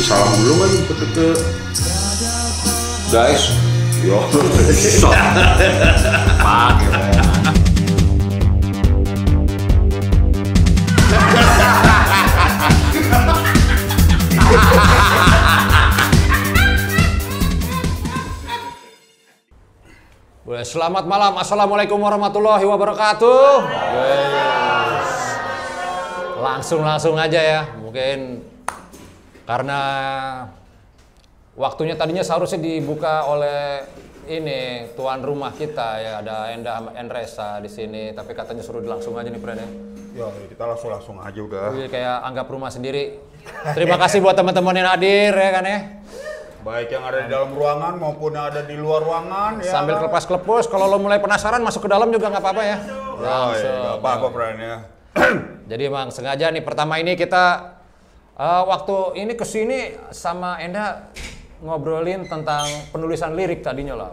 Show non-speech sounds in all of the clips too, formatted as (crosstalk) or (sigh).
Kasih salam dulu kan ke, ke guys. Yo. Selamat malam, Assalamualaikum warahmatullahi wabarakatuh. Yes. Langsung langsung aja ya, mungkin karena waktunya tadinya seharusnya dibuka oleh ini tuan rumah kita ya ada Enda sama Enresa di sini, tapi katanya suruh langsung aja nih Pren ya. Ya, kita langsung langsung aja udah. Jadi kayak anggap rumah sendiri. Terima kasih buat teman-teman yang hadir ya kan ya. Baik yang ada di dalam ruangan maupun yang ada di luar ruangan ya. Sambil kelepas-kelepus, kalau lo mulai penasaran masuk ke dalam juga nggak apa-apa ya. Oh, iya, nggak apa-apa, friend ya. Jadi emang sengaja nih pertama ini kita eh, waktu ini ke sini sama Enda ngobrolin tentang penulisan lirik tadinya lah.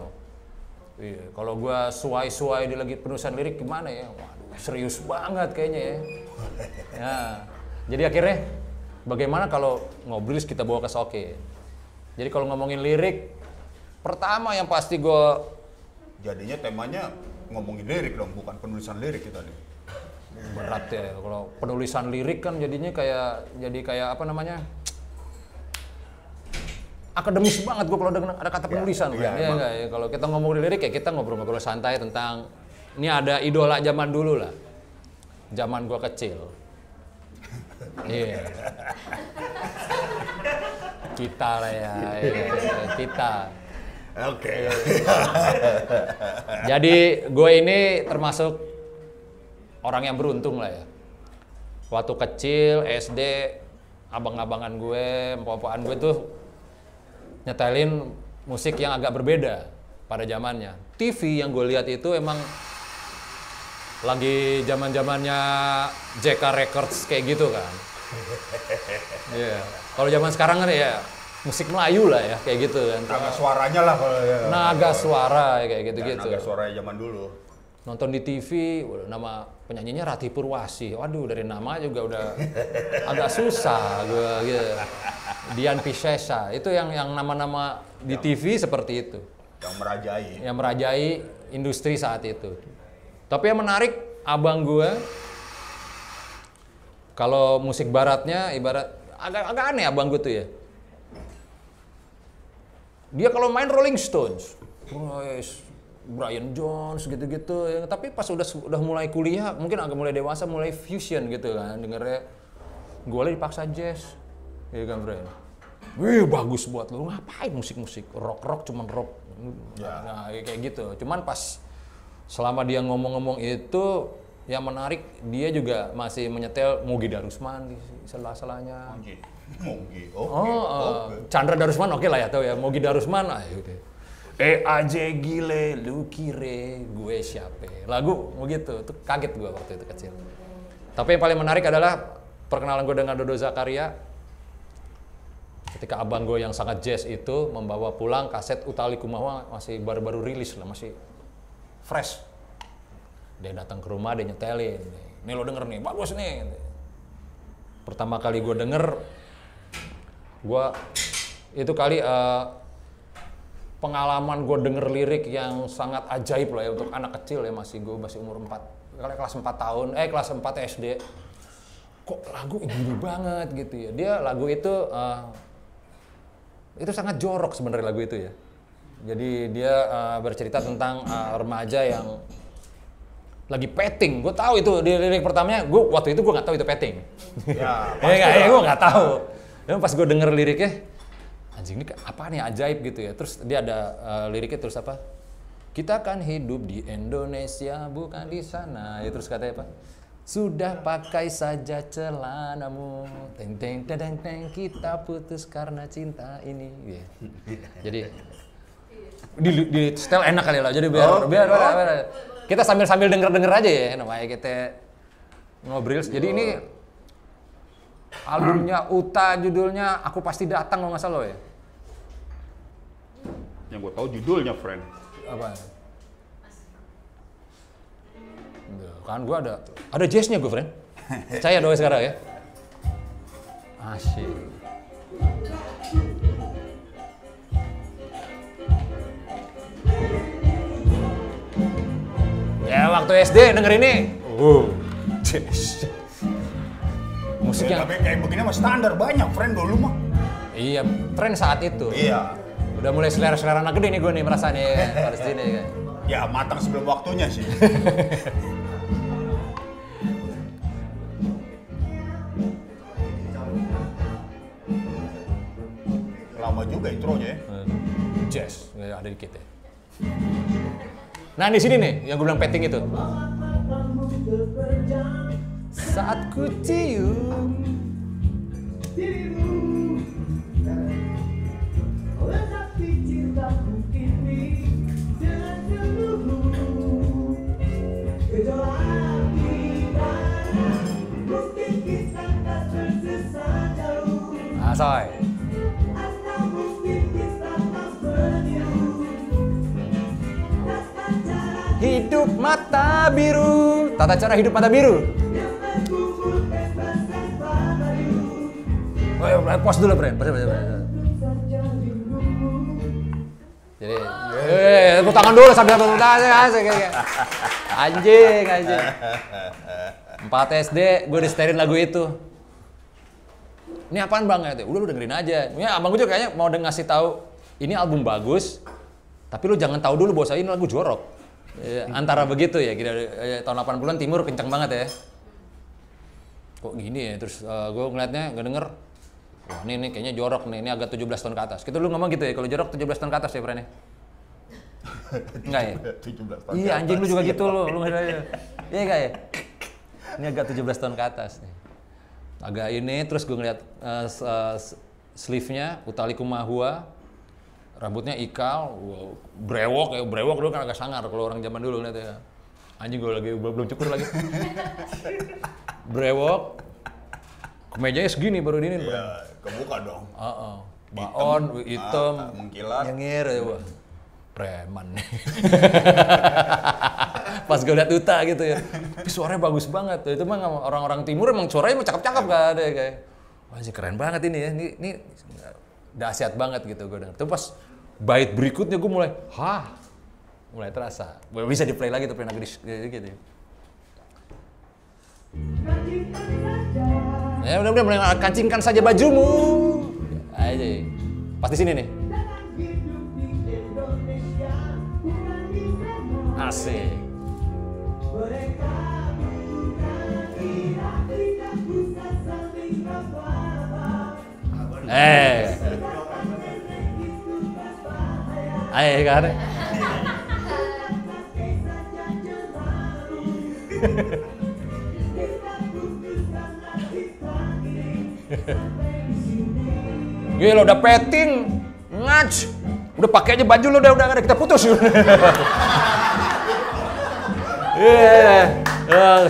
Iya, kalau gua suai-suai di lagi penulisan lirik gimana ya? Waduh, serius banget kayaknya ya. Ya, jadi akhirnya bagaimana kalau ngobris kita bawa ke Soke? Jadi kalau ngomongin lirik, pertama yang pasti gua Jadinya temanya ngomongin lirik dong, bukan penulisan lirik kita nih. Berat ya. Kalau penulisan lirik kan jadinya kayak jadi kayak apa namanya? Akademis banget gue kalau ada, ada kata penulisan. Iya, kan. Iya emang. nggak? Ya kalau kita ngomong di lirik ya kita ngobrol-ngobrol santai tentang ini ada idola zaman dulu lah. Zaman gue kecil. (laughs) Iya. Kita lah ya, iya, kita. Oke. Jadi gue ini termasuk orang yang beruntung lah ya. Waktu kecil SD, abang-abangan gue, empok-empokan gue tuh nyetelin musik yang agak berbeda pada zamannya. TV yang gue lihat itu emang lagi zaman-zamannya JK Records kayak gitu kan. (laughs) Iya. Kalau zaman sekarang kan ya musik Melayu lah ya kayak gitu kan. Naga suaranya lah kalau ya. Naga suara ya kayak Ya, gitu-gitu. Naga suaranya zaman dulu. Nonton di TV, nama penyanyinya Rati Purwasi. Waduh, dari nama juga udah agak susah gue gitu. Dian Piscesa. Itu yang yang nama-nama di TV seperti itu. Yang merajai. Yang merajai industri saat itu. Tapi yang menarik, abang gue kalau musik baratnya ibarat agak agak aneh abang gue tuh ya. Dia kalau main Rolling Stones, Brian Jones gitu-gitu. ya. Tapi pas udah udah mulai kuliah, mungkin agak mulai dewasa, mulai fusion gitu kan. Dengernya gue lagi dipaksa jazz, iya kan Brian? Wih bagus buat lu ngapain musik-musik rock rock cuman rock, nah kayak gitu. Cuman pas selama dia ngomong-ngomong itu yang menarik dia juga masih menyetel Mugi Darusman di sela-selanya. Mungkin. Mungkin. Oke. Oh, eh, oke. Chandra Darusman oke lah ya tau ya. Mogi Darusman ah gitu. Eh aja gile, lu kire gue siapa? Lagu begitu, tuh kaget gue waktu itu kecil. Tapi yang paling menarik adalah perkenalan gue dengan Dodo Zakaria. Ketika abang gue yang sangat jazz itu membawa pulang kaset Utali Kumawa masih baru-baru rilis lah, masih fresh. Dia datang ke rumah, dia nyetelin. Nih lo denger nih, bagus nih. Pertama kali gue denger, gua itu kali eh, pengalaman gue denger lirik yang sangat ajaib lah ya untuk anak kecil ya masih gue masih umur 4 kali kelas 4 tahun eh kelas 4 SD kok lagu gini banget gitu ya. Dia lagu itu eh, itu sangat jorok sebenarnya lagu itu ya. Jadi dia eh, bercerita tentang eh, remaja yang lagi petting. Gue tahu itu di lirik pertamanya gue waktu itu gue nggak tahu itu petting. Ya, (laughs) ya ya gue nggak tahu. Ya pas gue denger liriknya anjing ini apa nih ajaib gitu ya. Terus dia ada eh, liriknya terus apa? Kita kan hidup di Indonesia bukan di sana. Ya terus katanya apa? Sudah pakai saja celanamu. Teng teng teng teng, kita putus karena cinta ini. Ya. jadi di, di setel enak kali lah. Jadi biar Oh. biar, biar- biar- kita sambil sambil denger denger aja ya namanya kita ngobrol. Jadi ini albumnya Uta judulnya aku pasti datang kalau nggak salah lo ya yang gue tahu judulnya friend. Apa? Ya? Kan gue ada ada jazznya gue friend. (laughs) Saya doain sekarang ya. Asyik. Ya waktu SD denger ini. Oh, jazz. Musiknya. Ya, tapi kayak begini mah standar banyak friend dulu mah. Iya, friend saat itu. Iya. Udah mulai selera-selera anak gede nih gue nih merasa nih harus sini kan. Ya matang sebelum waktunya sih. Lama juga intronya ya. Jazz, nggak ada dikit ya. Nah di sini nih yang gue bilang petting itu. Saat ku cium soy. Hidup mata biru. Tata cara hidup mata biru. Oh, ya, pause dulu. Pause, pause, pause. Jadi, eh, tepuk tangan dulu sambil tepuk tangan. asik, asik, asik. Anjing, anjing. 4 SD, gue disetelin lagu itu. Ini apaan bang? Ya, Udah lu dengerin aja. Ini abang gue juga kayaknya mau ngasih tahu ini album bagus, tapi lu jangan tahu dulu bahwa ini lagu jorok. Ya, antara begitu ya, kira eh, tahun 80-an timur kencang banget ya. Kok gini ya? Terus gue ngeliatnya nggak denger. Wah ini, ini kayaknya jorok nih, ini agak 17 tahun ke atas. Kita lu ngomong gitu ya, kalau jorok 17 tahun ke atas ya Bren ya? (laughs) Enggak ya? 17 tahun. Iya anjing lu juga gitu lu, (laughs) lu ya. Iya enggak ya? Ini agak 17 tahun ke atas nih. Agak ini terus gue ngeliat s- sleeve-nya Utali Kumahua. Rambutnya ikal, wow, brewok ya, brewok dulu kan agak sangar kalau orang zaman dulu ngeliatnya. Anjing gue lagi belum cukur lagi. (laughs) brewok. Kemejanya segini baru dinin, Bro. Ya, kebuka dong. Heeh. Baon, hitam, ah, mengkilat. nyengir, ya, preman. (laughs) Pas gue liat Uta gitu ya, tapi suaranya bagus banget. Itu mah nggak- orang-orang timur emang suaranya emang cakep-cakep kan ada kayak. Wah sih keren banget ini ya, ini, ini dahsyat banget gitu gue denger. Tapi pas bait berikutnya gue mulai, hah, mulai terasa. Bisa di play lagi tuh pernah gitu, gitu. Ya udah udah mulai kancingkan saja bajumu. Aja. Pas di sini nih. Asik. Eh. Ayo kan. Gila udah petting, ngaj. Udah pakai aja baju lu udah udah kita putus. (laughs) Iya. Eh,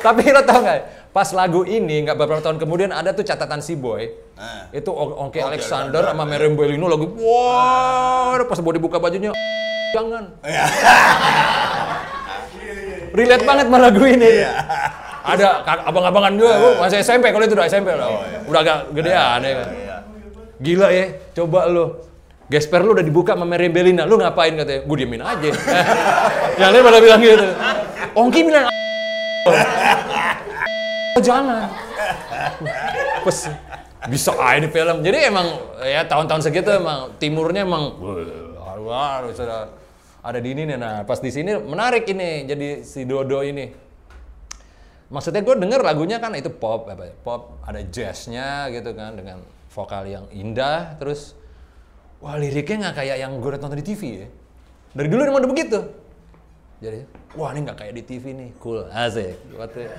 Tapi lo tau nggak? Pas lagu ini nggak beberapa tahun kemudian ada tuh catatan si boy. Nah. Itu Oke Alexander sama Miriam Bellino lagi wah pas mau dibuka bajunya jangan. (laughs) Relate banget sama lagu ini. Ada kak- abang-abangan juga, gua masih SMP kalau itu udah SMP lah. Udah agak gedean ya kan. Iya. Gila ya, coba lu. Gesper lu udah dibuka sama Mary Belina, lu ngapain katanya? Gue diemin aja. (laughs) Yang lain pada bilang gitu. Ongki bilang Oh, (laughs) jangan. Pas bisa aja di film. Jadi emang ya tahun-tahun segitu emang timurnya emang harus ada ada di ini nih. Nah pas di sini menarik ini jadi si Dodo ini. Maksudnya gue denger lagunya kan itu pop, apa ya, pop ada jazznya gitu kan dengan vokal yang indah, terus wah liriknya nggak kayak yang gue nonton di TV ya. Dari dulu emang udah begitu. Jadi, wah ini nggak kayak di TV nih, cool, asik. Waktu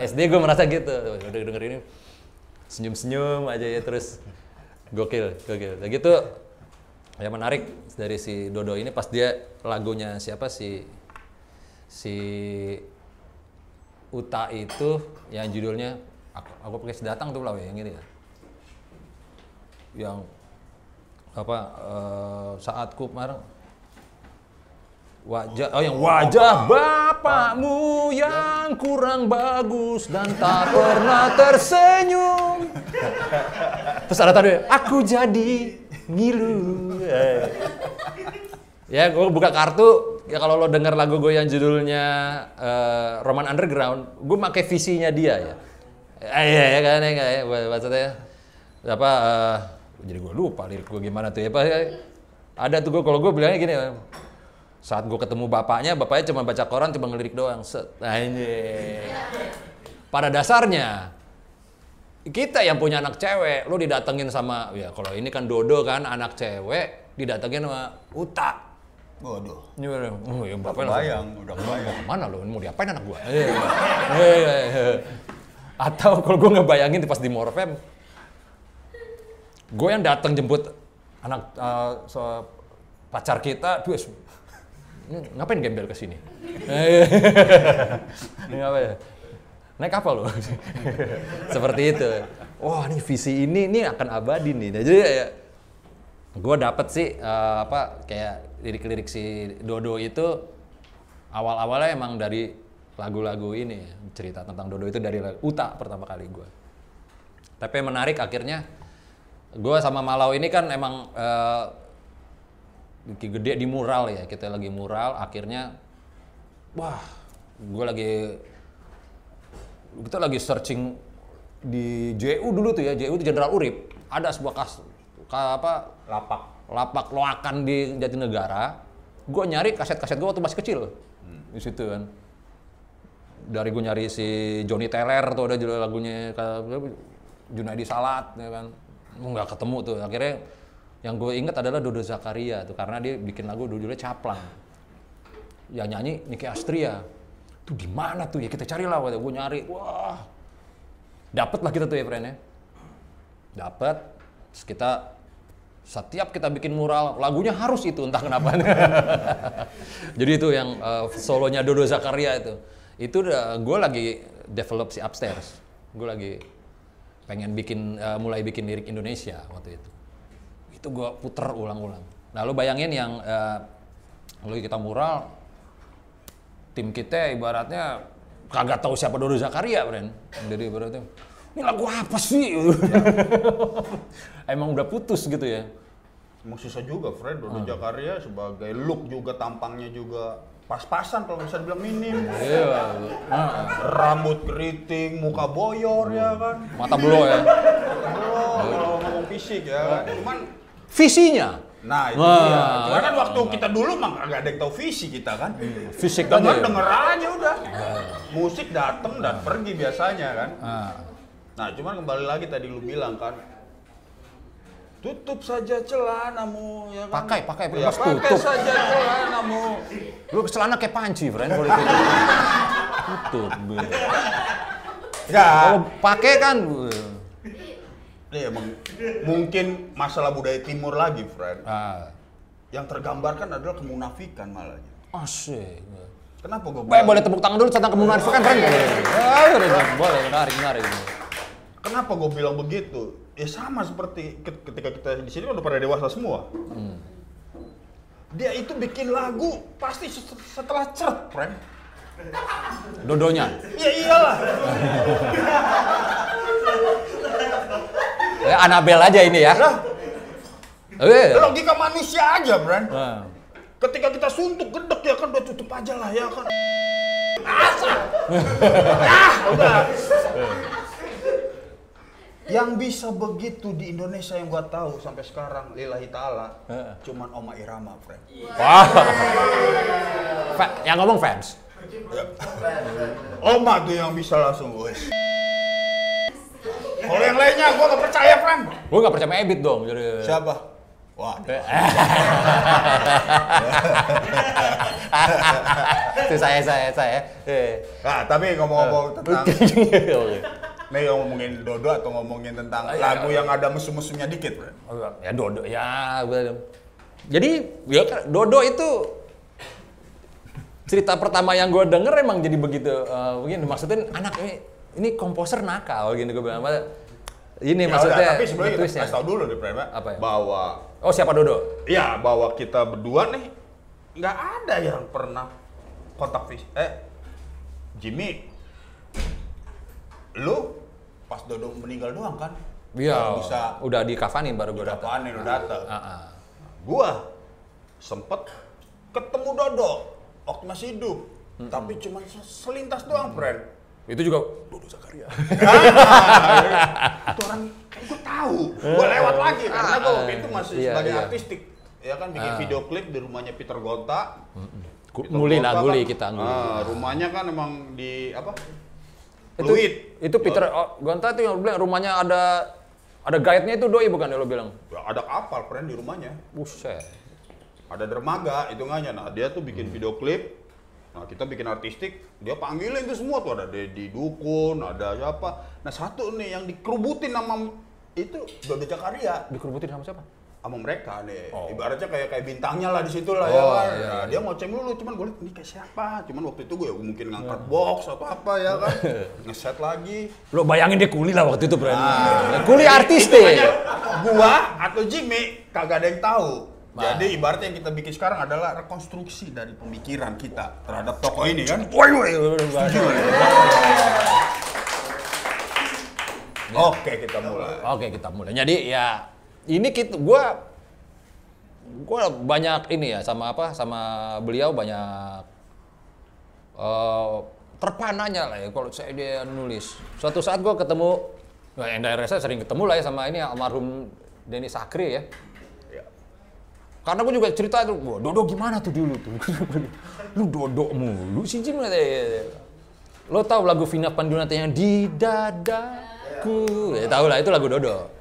SD gue merasa gitu, udah denger ini senyum-senyum aja ya terus gokil, gokil. Nah gitu yang menarik dari si Dodo ini pas dia lagunya siapa si si Uta itu yang judulnya aku, aku pakai sedatang tuh lah yang ini ya. Yang apa eh, saatku kemarin? Wajah oh yang wajah bapakmu yang kurang bagus dan tak pernah tersenyum. Terus ada tadi aku jadi ngilu. Ya gue buka kartu. Ya kalau lo denger lagu gue yang judulnya eh, Roman Underground, gue pakai visinya dia ya. Eh, iya ya kan ya, ya maksudnya. Apa? eh, jadi gue lupa lirik gue gimana tuh ya. Apa, ada tuh gue kalau gue bilangnya gini. Saat gue ketemu bapaknya, bapaknya cuma baca koran, cuma ngelirik doang. Set. Nah, ini. Pada dasarnya, kita yang punya anak cewek, lo didatengin sama, ya kalau ini kan Dodo kan, anak cewek, didatengin sama Uta. Waduh. Ini mana? Oh, ya langsung, kebayang, udah kebayang. mana lo mau diapain anak gua? Eh, eh, eh, eh. Atau kalau gue ngebayangin pas di Morfem, gue yang datang jemput anak eh, so- pacar kita, ini ngapain gembel ke sini? (laughs) Ini ngapain? Naik kapal loh. (laughs) Seperti itu. Wah, ini visi ini ini akan abadi nih. Nah, jadi ya, gue dapet sih eh, apa kayak lirik-lirik si Dodo itu awal-awalnya emang dari lagu-lagu ini cerita tentang Dodo itu dari Uta pertama kali gue. Tapi yang menarik akhirnya gue sama Malau ini kan emang eh, gede di mural ya kita lagi mural akhirnya wah gue lagi kita lagi searching di JU dulu tuh ya JU itu Jenderal Urip. Ada sebuah kas ka- apa Lapak. lapak loakan di Jatinegara. Gue nyari kaset-kaset gue waktu masih kecil di situ kan. Dari gue nyari si Johnny Teller tuh ada lagunya Junaidi Salat ya kan nggak ketemu tuh. Akhirnya yang gue inget adalah Dodo Zakaria tuh karena dia bikin lagu judulnya Caplang. Yang nyanyi Niki Astria. Tuh di mana tuh? Ya kita cari lah gue nyari. Wah. Dapet lah kita tuh ya friend ya. Terus kita setiap kita bikin mural lagunya harus itu entah kenapa. (laughs) Jadi itu yang eh, solonya Dodo Zakaria itu. Itu gue lagi develop si upstairs. Gue lagi pengen bikin eh, mulai bikin lirik Indonesia waktu itu itu gue puter ulang-ulang nah bayangin yang eh, lalu kita mural tim kita ibaratnya kagak tahu siapa Dodo Zakaria, Bren. Jadi ibaratnya ini lagu apa sih? (laughs) Emang udah putus gitu ya. Emang susah juga, Fred. Dodo Jakaria sebagai look juga, tampangnya juga pas-pasan kalau bisa dibilang minim. Iya. Nah, Rambut keriting, muka boyor ya kan. mata belo ya. Belum, kalau ngomong fisik ya kan. Cuman, Visinya. nah itu Wah. dia. Cuman kan waktu kita dulu mah nggak ada yang tahu visi kita kan. Fisik aja. Denger ya. denger aja udah. Musik dateng dan pergi biasanya kan. Ah. Nah, cuman kembali lagi tadi lu bilang kan, tutup saja celanamu ya kan. Pakai, pakai, ya, pakai tutup. saja celanamu. Lu celana kayak panci, friend. Kalau itu. Tutup. gue. Ya, Kalau pakai kan ini emang mungkin masalah budaya timur lagi, friend. ah, Yang tergambarkan adalah kemunafikan malah. asik. Kenapa gue Boleh, boleh tepuk tangan dulu tentang kemunafikan, friend. Ah, udah. boleh, menarik, menarik. Kenapa gue bilang begitu? Ya sama seperti ke- ketika kita di sini udah pada dewasa semua. Dia itu bikin lagu pasti set- setelah cert, friend. Dodonya. Ya iyalah. Ya, Anabel aja ini ya. Eh. logika manusia aja, friend. Nah. Ketika kita suntuk gedek ya kan udah tutup aja lah ya kan. (laughs) Asa. ah, udah. Yang bisa begitu di Indonesia yang gua tahu sampai sekarang lillahi taala cuman Oma Irama, friend. Wah. Fa- yang ngomong fans. Oma tuh yang bisa langsung wes. Kalau yang lainnya gua gak percaya, friend. Gue gak percaya Ebit dong. Jadi... Siapa? Wah, (laughs) Itu saya, saya, saya. Eh. nah, tapi ngomong-ngomong tentang. (laughs) nih ngomongin Dodo atau ngomongin tentang Ah, iya. lagu yang ada musuh-musuhnya dikit, friend. Ya Dodo, ya. gua- Jadi, ya Dodo itu cerita pertama yang gue denger emang jadi begitu begini maksudnya anak ini ini komposer nakal gini gue bilang ini Ya maksudnya udah, tapi sebelumnya kita kasih tahu dulu deh, Pak, Apa ya? bahwa oh siapa Dodo ya bahwa kita berdua nih nggak ada yang pernah kontak fisik. Eh, Jimmy, lu pas Dodo meninggal doang kan? Iya, bisa udah dikafanin baru gue datang. nih lu datang. Ah, ah. Gua sempet ketemu Dodo waktu masih hidup. Tapi cuma selintas doang, friend. Itu juga Dodo Zakaria. itu orang kayak gue tahu. Gue lewat lagi karena gue waktu itu masih Iya, sebagai iya. artistik. Ya kan bikin Ah. video klip di rumahnya Peter Gonta. Gu- Peter Nguli lah, Gonta nguli kan, kita nguli. ah, rumahnya kan emang di apa? Itu Fluid. itu Peter oh, Gonta itu yang lu bilang rumahnya ada ada guide-nya itu doi bukan ya lo bilang? Ada kapal friend di rumahnya. Buset. Ada dermaga hitungannya. Nah, dia tuh bikin Hmm. video klip. Nah, kita bikin artistik, dia panggilin itu semua tuh ada Dedi Dukun, ada siapa. Nah, satu nih yang dikerubutin sama itu Dodo Jakaria Dikerubutin sama siapa? Sama mereka nih. Oh. Ibaratnya kayak kayak bintangnya lah di situ lah ya Oh, kan. iya, Nah, iya. dia ngoceng dulu cuman gue liat ini kayak siapa. Cuman waktu itu gue mungkin ngangkat box atau apa ya kan. (laughs) Ngeset lagi. Lo bayangin dia kuli lah waktu itu, Bro. Ah. Kuli artis deh. gua atau Jimmy kagak ada yang tahu. Nah. Jadi ibaratnya yang kita bikin sekarang adalah rekonstruksi dari pemikiran kita terhadap tokoh ini kan. Woi, woi. Oke kita mulai. Oke, kita mulai. Jadi ya ini kita gua gua banyak ini ya sama apa? Sama beliau banyak eh terpananya lah ya kalau saya dia nulis. Suatu saat gua ketemu Nah, yang daerah saya sering ketemu lah ya sama ini almarhum Denny Sakri ya. Ya. Karena gue juga cerita tuh, wah Dodo gimana tuh dulu tuh? (laughs) lu Dodo mulu sih Jim. Lo tau lagu Vina Pandunata yang di dadaku? Ya tau lah itu lagu Dodo.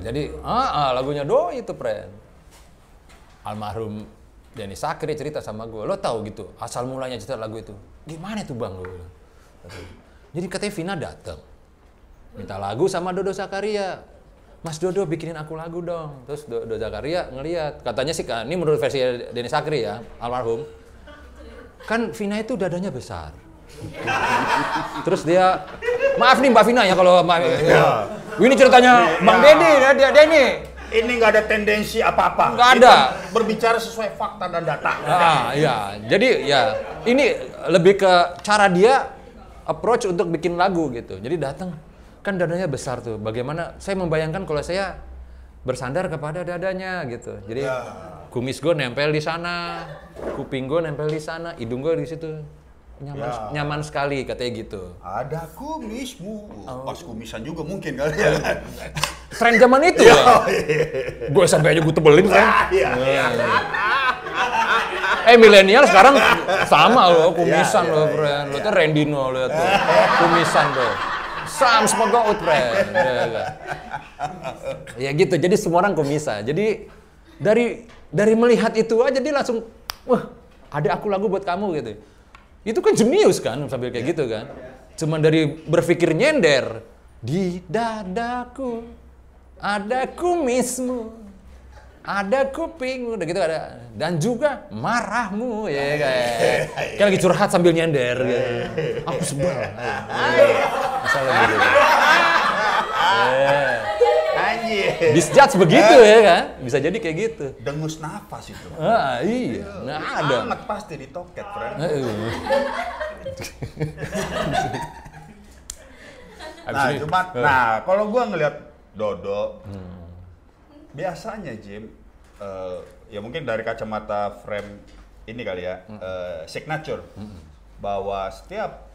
Jadi, ah, ah, lagunya Do itu friend. Almarhum Denny Sakri cerita sama gue, lo tahu gitu asal mulanya cerita lagu itu. Gimana tuh bang? Gue. Jadi katanya Vina datang, minta lagu sama Dodo Zakaria. Mas Dodo bikinin aku lagu dong. Terus Dodo Zakaria ngeliat, katanya sih ini menurut versi Denny Sakri ya, almarhum. Kan Vina itu dadanya besar. Terus dia, maaf nih Mbak Vina ya kalau Mbak, ini ceritanya Bang Ya. Dedi, dia, dia, dia ini. Ini nggak ada tendensi apa-apa. Nggak Kita ada. Berbicara sesuai fakta dan data. Ah, ya. Jadi ya ini lebih ke cara dia approach untuk bikin lagu gitu. Jadi datang kan dadanya besar tuh. Bagaimana saya membayangkan kalau saya bersandar kepada dadanya gitu. Jadi kumis gue nempel di sana, kuping gue nempel di sana, hidung gue di situ. Nyaman, Ya. nyaman sekali katanya gitu. Ada kumismu. Oh. Pas kumisan juga mungkin kali ya. Tren zaman itu ya. (laughs) Gue sampai aja gue tebelin kan. Iya, iya. Eh milenial sekarang sama loh kumisan Iya, loh iya, friend. Lo tuh Rendino lo tuh (laughs) kumisan tuh. Sam semoga out friend. Ya, ya. Ya gitu. Jadi semua orang kumisan. Jadi dari dari melihat itu aja dia langsung wah ada aku lagu buat kamu gitu. Itu kan jenius kan sambil kayak gitu kan. Cuman dari berpikir nyender di dadaku ada kumismu ada kupingmu, udah gitu ada dan juga marahmu ya kayak kayak lagi curhat sambil nyender gitu. Aku sebel. Masalah gitu. Eh, Anjir. Disjudge begitu ya kan? Bisa jadi kayak gitu. Dengus nafas itu. Ah, iya, nggak ada. Anget pasti di toket, friend. Eh, Habis Nah, cuma eh, nah kalau gua ngelihat Dodo biasanya Jim eh, ya mungkin dari kacamata frame ini kali ya eh, signature. Bahwa setiap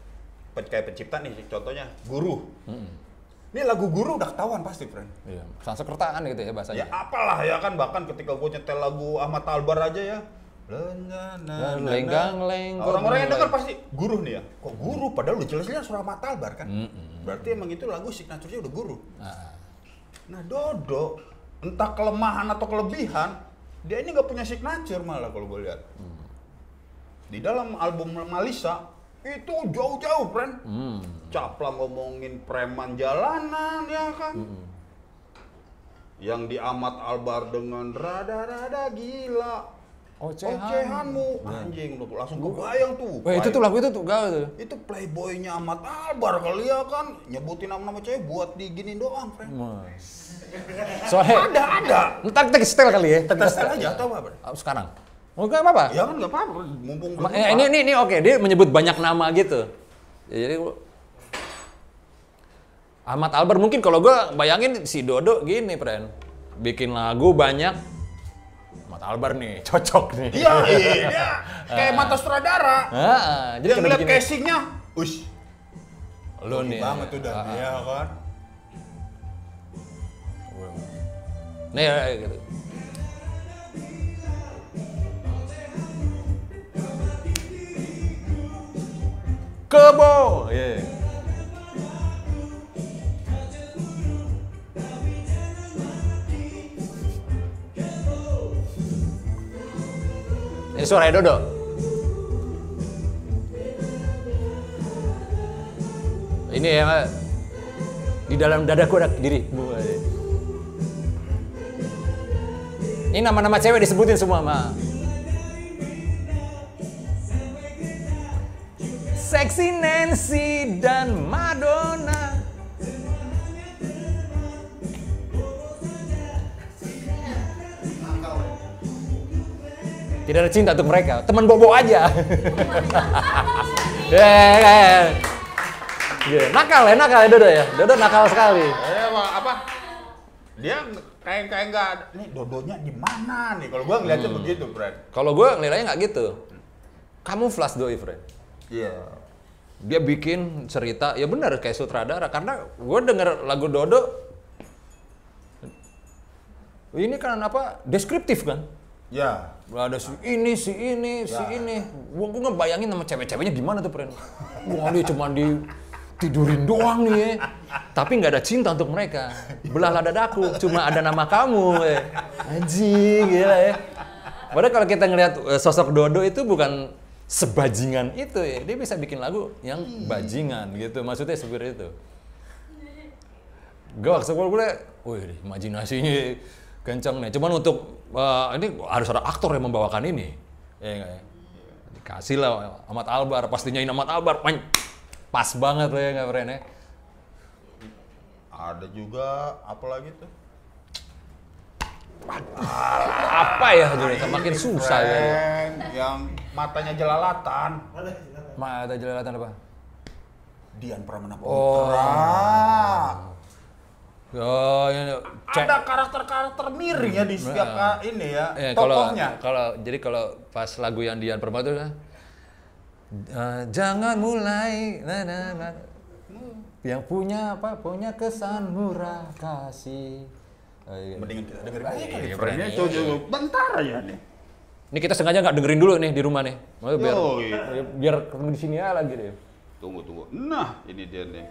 kayak pencipta nih contohnya guru ini lagu guru udah ketahuan pasti friend Iya, Sanskertaan gitu ya bahasanya. ya apalah ya kan bahkan ketika gue nyetel lagu Ahmad Albar aja ya lenggang, lengkong, Orang-orang yang denger leng- pasti guru nih ya. Kok guru? Padahal udah jelas-jelas surah Ahmad Albar kan. Berarti emang itu lagu signaturnya udah guru. Ah, Nah Dodo, entah kelemahan atau kelebihan, dia ini nggak punya signature malah kalau gue lihat. Di dalam album Malisa itu jauh-jauh, friend. hmm. Capla ngomongin preman jalanan, ya kan? Yang di Ahmad Albar dengan rada-rada gila. Ocehan. Ocehanmu, anjing, lu tuh langsung kebayang tuh. Wah itu tuh lagu itu tuh gaul tuh. Itu playboynya Ahmad Albar kali ya kan, nyebutin nama-nama cewek buat diginin doang, friend. (laughs) Soalnya Ada, ada. entar kita setel kali ya. Testel aja atau apa? Oh, sekarang. Oh, enggak apa-apa. Ya kan nggak apa-apa, mumpung eh, ini ini ini oke, dia menyebut banyak nama gitu. Ya, jadi Ahmad Albar mungkin kalau gua bayangin si Dodo gini, friend. Bikin lagu banyak Ahmad Albar nih, (laughs) cocok nih. Iya, iya. (laughs) Kayak mata sutradara. Ah, jadi Yang lihat casingnya, ush, lu nih. banget udah, Ah, ah. ya kan. Nih ya, gitu. Kebo. Iya. Ini suara Dodo. Ini ya di dalam dadaku ada diri. Ini nama-nama cewek disebutin semua, Ma. Sexy Nancy dan Madonna. Tidak ada cinta untuk mereka, teman bobo aja. Ya, ya, ya. Gitu. Nakal ya, nakal ya Dodo ya. Dodo nakal sekali. Eh, apa? Dia kayak kayak nggak, nih dodonya di mana nih? Kalau gua ngeliatnya Hmm. begitu, Fred. Kalau gue nilainya nggak gitu. Kamu flash doi, friend. Iya. Dia bikin cerita, ya benar kayak sutradara. Karena gue denger lagu Dodo, ini kan apa? Deskriptif kan? Ya. Ada si ini, si ini, si ini. Gue gue ngebayangin sama cewek-ceweknya gimana tuh, friend. Wah dia cuma di tidurin doang nih ya. Tapi nggak ada cinta untuk mereka. Belahlah dadaku, cuma ada nama kamu. Ya. Anjing, gila ya. Padahal kalau kita ngelihat eh, sosok Dodo itu bukan sebajingan itu ya. Dia bisa bikin lagu yang bajingan gitu. Maksudnya seperti itu. Gue waktu gue, wih imajinasinya kenceng nih. Cuman untuk eh, ini harus ada aktor yang membawakan ini. Ya nggak ya? Dikasih lah Ahmad Albar, pastinya ini Ahmad Albar, main pas banget lah ya nggak Fren ya. Ada juga apa lagi tuh? Apa ya judulnya? Makin susah ya. Yang matanya jelalatan. Ma ada jelalatan apa? Dian Pramana. Putra. Oh, ini cek. Ada karakter-karakter miring ya di setiap ka- ini ya, Ya, kalau tokohnya. kalau jadi kalau pas lagu yang Dian Permata itu kan eh, jangan mulai na, na, na. yang punya apa punya kesan murah kasih Oh, iya. Mendingan kita dengerin aja kali. Iya. Coba. Bentar aja nih. ini kita sengaja nggak dengerin dulu nih di rumah nih Maksudnya biar Yoi. biar ketemu di sini aja lagi deh Tunggu, tunggu. Nah, ini dia nih.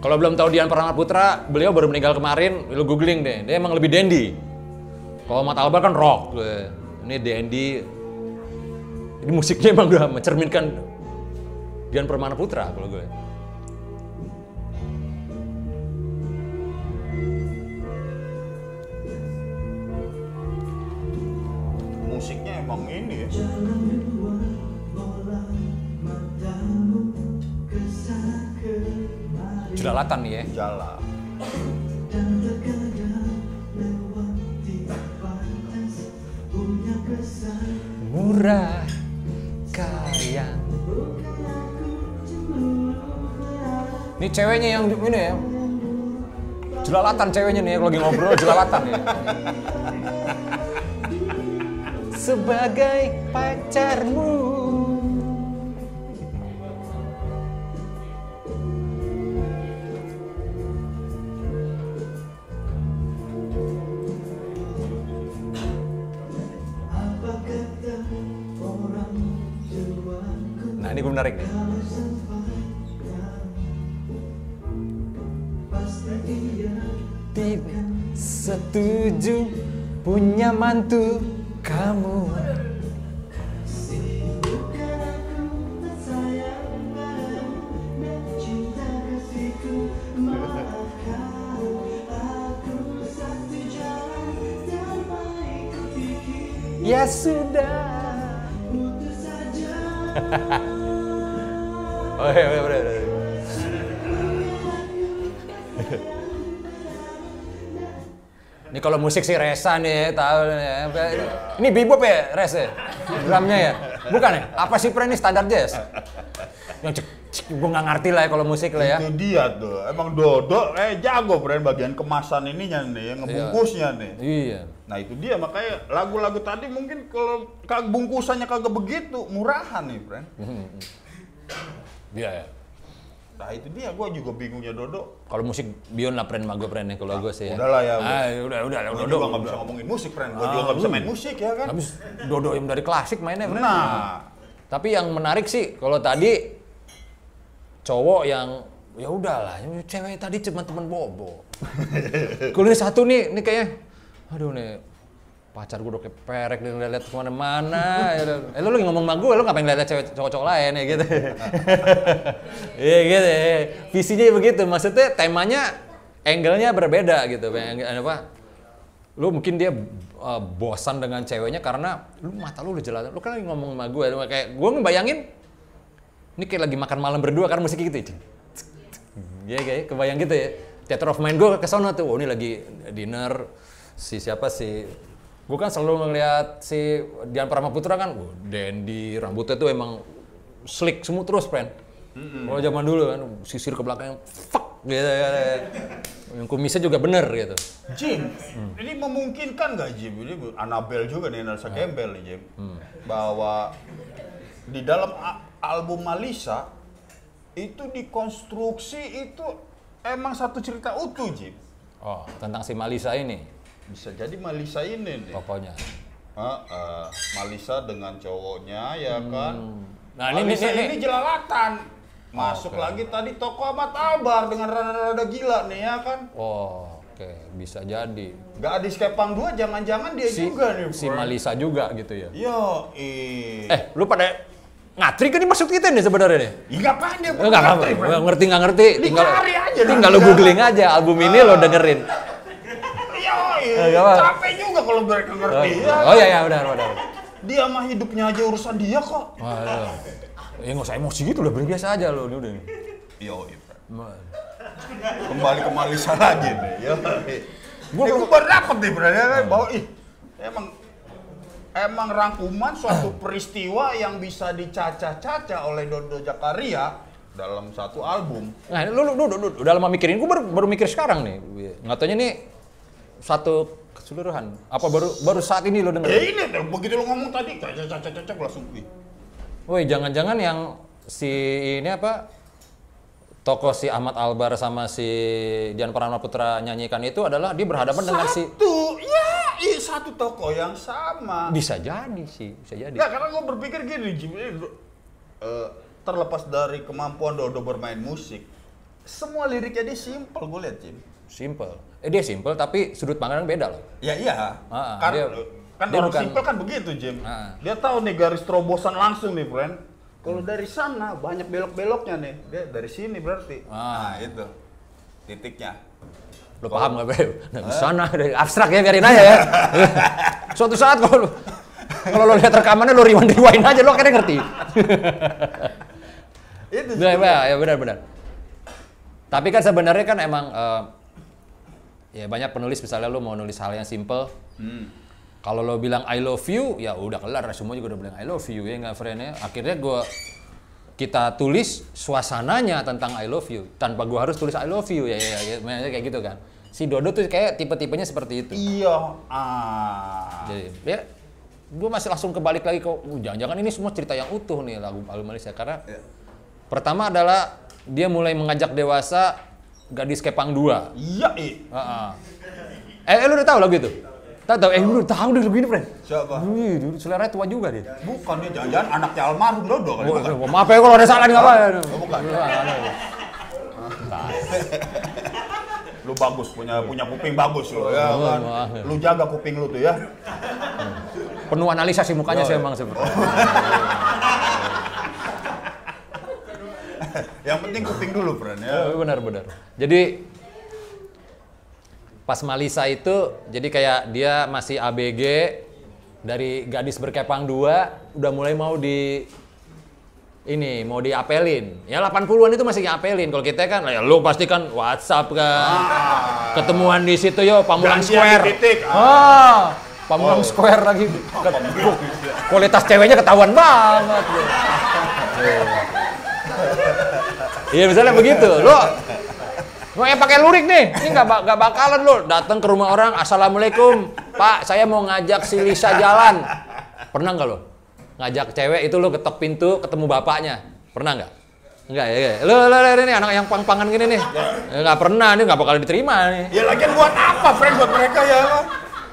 Kalau belum tahu Dian Permata Putra beliau baru meninggal kemarin lu googling deh. Dia emang lebih dandy. Kalau Mat Albar kan rock ini dandy. Ini musiknya emang udah mencerminkan Dian Permana Putra kalau gue. Musiknya emang ini ya. Jelalatan nih ya. Jala. murah kaya ini ceweknya yang ini ya. Jelalatan ceweknya nih kalau lagi ngobrol jelalatan ya. (laughs) Sebagai pacarmu ini gue menarik nih. Tidak setuju punya mantu kamu. Ya sudah (laughs) oh iya, iya. Ini kalau musik sih Resa nih, tahu ya. Ini bebop ya, Res ya? Drumnya ya? Bukan ya? Apa sih Pre ini standar jazz? Yang cek, gue nggak ngerti lah ya kalau musik lah ya. Itu dia tuh. Emang Dodo eh jago brand bagian kemasan ininya nih, yang ngebungkusnya nih. Iya. Nah itu dia makanya lagu-lagu tadi mungkin kalau bungkusannya kagak begitu murahan nih, friend. Iya ya. Nah itu dia, gue juga bingungnya Dodo. Kalau musik Bion lah friend sama gue friend ya kalau gue sih ya. udahlah ya, Ah, udah udah udah Gue Dodo. juga nggak bisa ngomongin musik, friend. Gue juga nggak bisa main musik ya kan. Habis Dodo yang dari klasik mainnya friend. Nah, Tapi yang menarik sih kalau tadi cowok yang ya udahlah, cewek tadi cuma teman bobo. (laughs) ini satu nih, ini kayaknya, aduh nih pacar gue udah kayak perek nih lihat ke mana-mana. ya eh lu lagi ngomong sama gue, lu ngapain lihat cewek cowok-cowok lain ya gitu. (laughs) Iya gitu. ya. Visinya begitu. Maksudnya temanya, angle-nya berbeda gitu. Apa? lu mungkin dia uh, bosan dengan ceweknya karena lu mata lu udah jelas lu kan lagi ngomong sama gue kayak gue ngebayangin ini kayak lagi makan malam berdua karena musik gitu ya kayak kebayang gitu ya theater of mind gue ke sono tuh oh ini lagi dinner si siapa sih gue kan selalu ngeliat si Dian Paramaputra kan oh, dandy rambutnya tuh emang slick semua terus friend kalau zaman dulu kan sisir ke belakang fuck gitu ya. Yang kumisnya juga bener gitu. Jim, ini memungkinkan nggak Jim? Ini Anabel juga nih, Nelsa Gembel nih Jim. Bahwa di dalam album Malisa, itu dikonstruksi itu emang satu cerita utuh Jim. Oh, tentang si Malisa ini Bisa jadi Malisa ini nih. pokoknya. Ah, ah, Malisa dengan cowoknya ya kan. Nah, ini- Malisa ini- ini, ini- jelalatan. Masuk Oke. lagi tadi toko Ahmad Albar dengan rada-rada gila nih ya kan. Oh, oke, bisa jadi. Gadis Kepang 2 jangan-jangan dia Si, juga nih. si bro. Malisa juga gitu ya. Yo, eh. Eh, lu pada ngatri kan ini maksud kita nih sebenarnya nih. Ih, ngapain dia? Enggak ngerti nggak ngerti. Tinggal aja tinggal lu googling aja album ini lo dengerin. Yo, Eh, capek juga kalau mereka Oh, ngerti. ya. oh iya ya benar benar. Dia mah hidupnya aja urusan dia kok. Wah, iya. Ya nggak usah emosi gitu udah biasa aja lo ini udah. Yo, kembali ke Malisa lagi nih. Yo. Gua Gua belum- gue baru dapet nih berarti kan bahwa ih emang emang rangkuman suatu (coughs) peristiwa yang bisa dicacah-cacah oleh Dodo Jakaria dalam satu album. Nah, lu, lu, lu, lu, lu udah lama mikirin, gue baru, baru mikir sekarang nih. Nggak taunya nih satu keseluruhan. Apa baru baru saat ini lo Ya denger? ini begitu lu ngomong tadi cacah-cacah langsung ih. Woi, jangan-jangan yang si ini apa tokoh si Ahmad Albar sama si Dian Paranaputra nyanyikan itu adalah dia berhadapan dengan si Satu, ya, iya satu toko yang sama. bisa jadi sih, bisa jadi. Nggak, karena gue berpikir gini, Jim, ini, eh, terlepas dari kemampuan Dodo bermain musik, semua liriknya dia simple gue lihat, Jim. Simple. Eh dia simple tapi sudut pandang beda loh. Ya iya, Ah, kan, dia- kan dia orang bukan- simple kan begitu, Jim. Ah. Dia tahu nih garis terobosan langsung nih, friend. Kalau dari sana banyak belok-beloknya nih, dia dari sini berarti. Ah. Nah itu titiknya. Lo paham nggak Beb? Nah, di sana dari abstrak ya biarin aja ya. (laughs) Suatu saat kalau lo- kalau lo lihat rekamannya lo rewind rewind aja lo akhirnya ngerti. Itu Ya, ya, ya benar benar. Tapi kan sebenarnya kan emang eh, ya banyak penulis misalnya lo mau nulis hal yang simple. Hmm. Kalau lo bilang I love you, ya udah kelar. Semua juga udah bilang I love you ya nggak friendnya. Akhirnya gua kita tulis suasananya tentang I love you tanpa gua harus tulis I love you ya ya, ya, ya kayak gitu kan. Si Dodo tuh kayak tipe-tipenya seperti itu. Iya. Ah. Jadi ya gue masih langsung kebalik lagi kok "Uh, jangan-jangan ini semua cerita yang utuh nih lagu lagu Malaysia karena Iya. pertama adalah dia mulai mengajak dewasa gadis kepang 2 Iya, eh. eh, eh lu udah tahu lagu itu tahu tahu eh lu udah tahu deh lagu ini friend Siapa? Wih, dulu selera tua juga dia. Bukan dia jangan-jangan anaknya almarhum Dodo kali Oh, bukan? oh, maaf ya kalau ada salah nih nggak apa-apa. Oh, bukan. (laughs) Lu bagus punya punya kuping bagus lu ya Oh, kan. Lu jaga kuping lu tuh ya. Penuh analisa sih mukanya sih emang sebenarnya. (laughs) (laughs) Yang penting kuping dulu, friend ya. Oh, benar benar. Jadi pas Malisa itu jadi kayak dia masih ABG dari gadis berkepang dua udah mulai mau di ini mau diapelin. Ya 80-an itu masih diapelin. Kalau kita kan ya lu pasti kan WhatsApp kan. Ketemuan di situ yo Pamulang Ah. Square. titik. Ah, Pamulang Oh. Square lagi. (laughs) Kualitas ceweknya ketahuan banget. (laughs) Iya misalnya begitu. Lo mau yang pakai lurik nih, ini nggak nggak bakalan lo datang ke rumah orang, assalamualaikum, Pak, saya mau ngajak si Lisa jalan. Pernah nggak lo? Ngajak cewek itu lo ketok pintu, ketemu bapaknya. Pernah nggak? Enggak ya, ya. Lo, lo, lo, ini anak yang pang-pangan gini nih. Ya, nggak pernah, ini nggak bakal diterima nih. Ya lagian buat apa, friend buat mereka ya?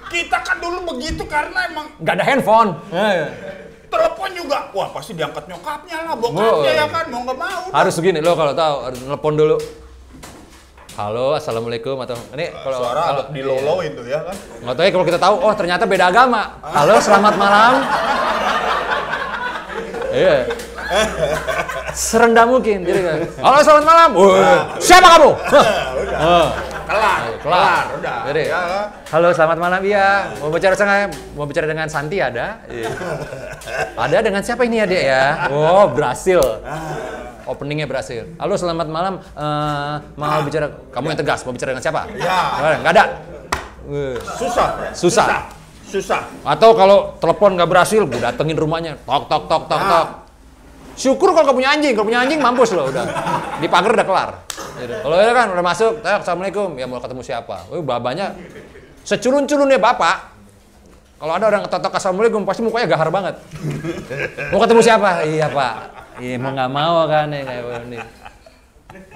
Kita kan dulu begitu karena emang Nggak ada handphone. Ya, ya. Telepon juga, wah pasti diangkat nyokapnya lah, Oh. bokapnya ya kan, mau nggak mau. Harus begini, lo kalau tahu harus telepon dulu. Halo, assalamualaikum atau ini kalau Suara kalau agak diloloin tuh ya kan. nggak tahu ya kalau kita tahu, oh ternyata beda agama. Halo, selamat malam. (laughs) Iya. (laughs) Serendah mungkin. Jadi kan, halo selamat malam. Siapa kamu? (laughs) Kelar, kelar. udah. Jadi, Ya, halo selamat malam iya. Mau bicara sama mau bicara dengan Santi ada? Iya. Ada dengan siapa ini ya dek ya? Oh berhasil. Openingnya berhasil. Halo selamat malam. Eh, mau bicara kamu yang tegas. Mau bicara dengan siapa? Ya. Nggak ada. Susah, friend. Susah. Susah. Atau kalau telepon nggak berhasil, gue datengin rumahnya. Tok tok tok tok tok. Syukur kalau punya anjing. Kalau punya anjing mampus loh udah. Di pagar udah kelar. Kalau ya kan udah masuk, "Eh, assalamualaikum. Ya mau ketemu siapa? Wih, babanya seculun-culunnya bapak. Kalau ada orang ketotok assalamualaikum, pasti mukanya gahar banget. Mau ketemu siapa? Iya pak. Iya mau nggak mau kan ya kayak ini.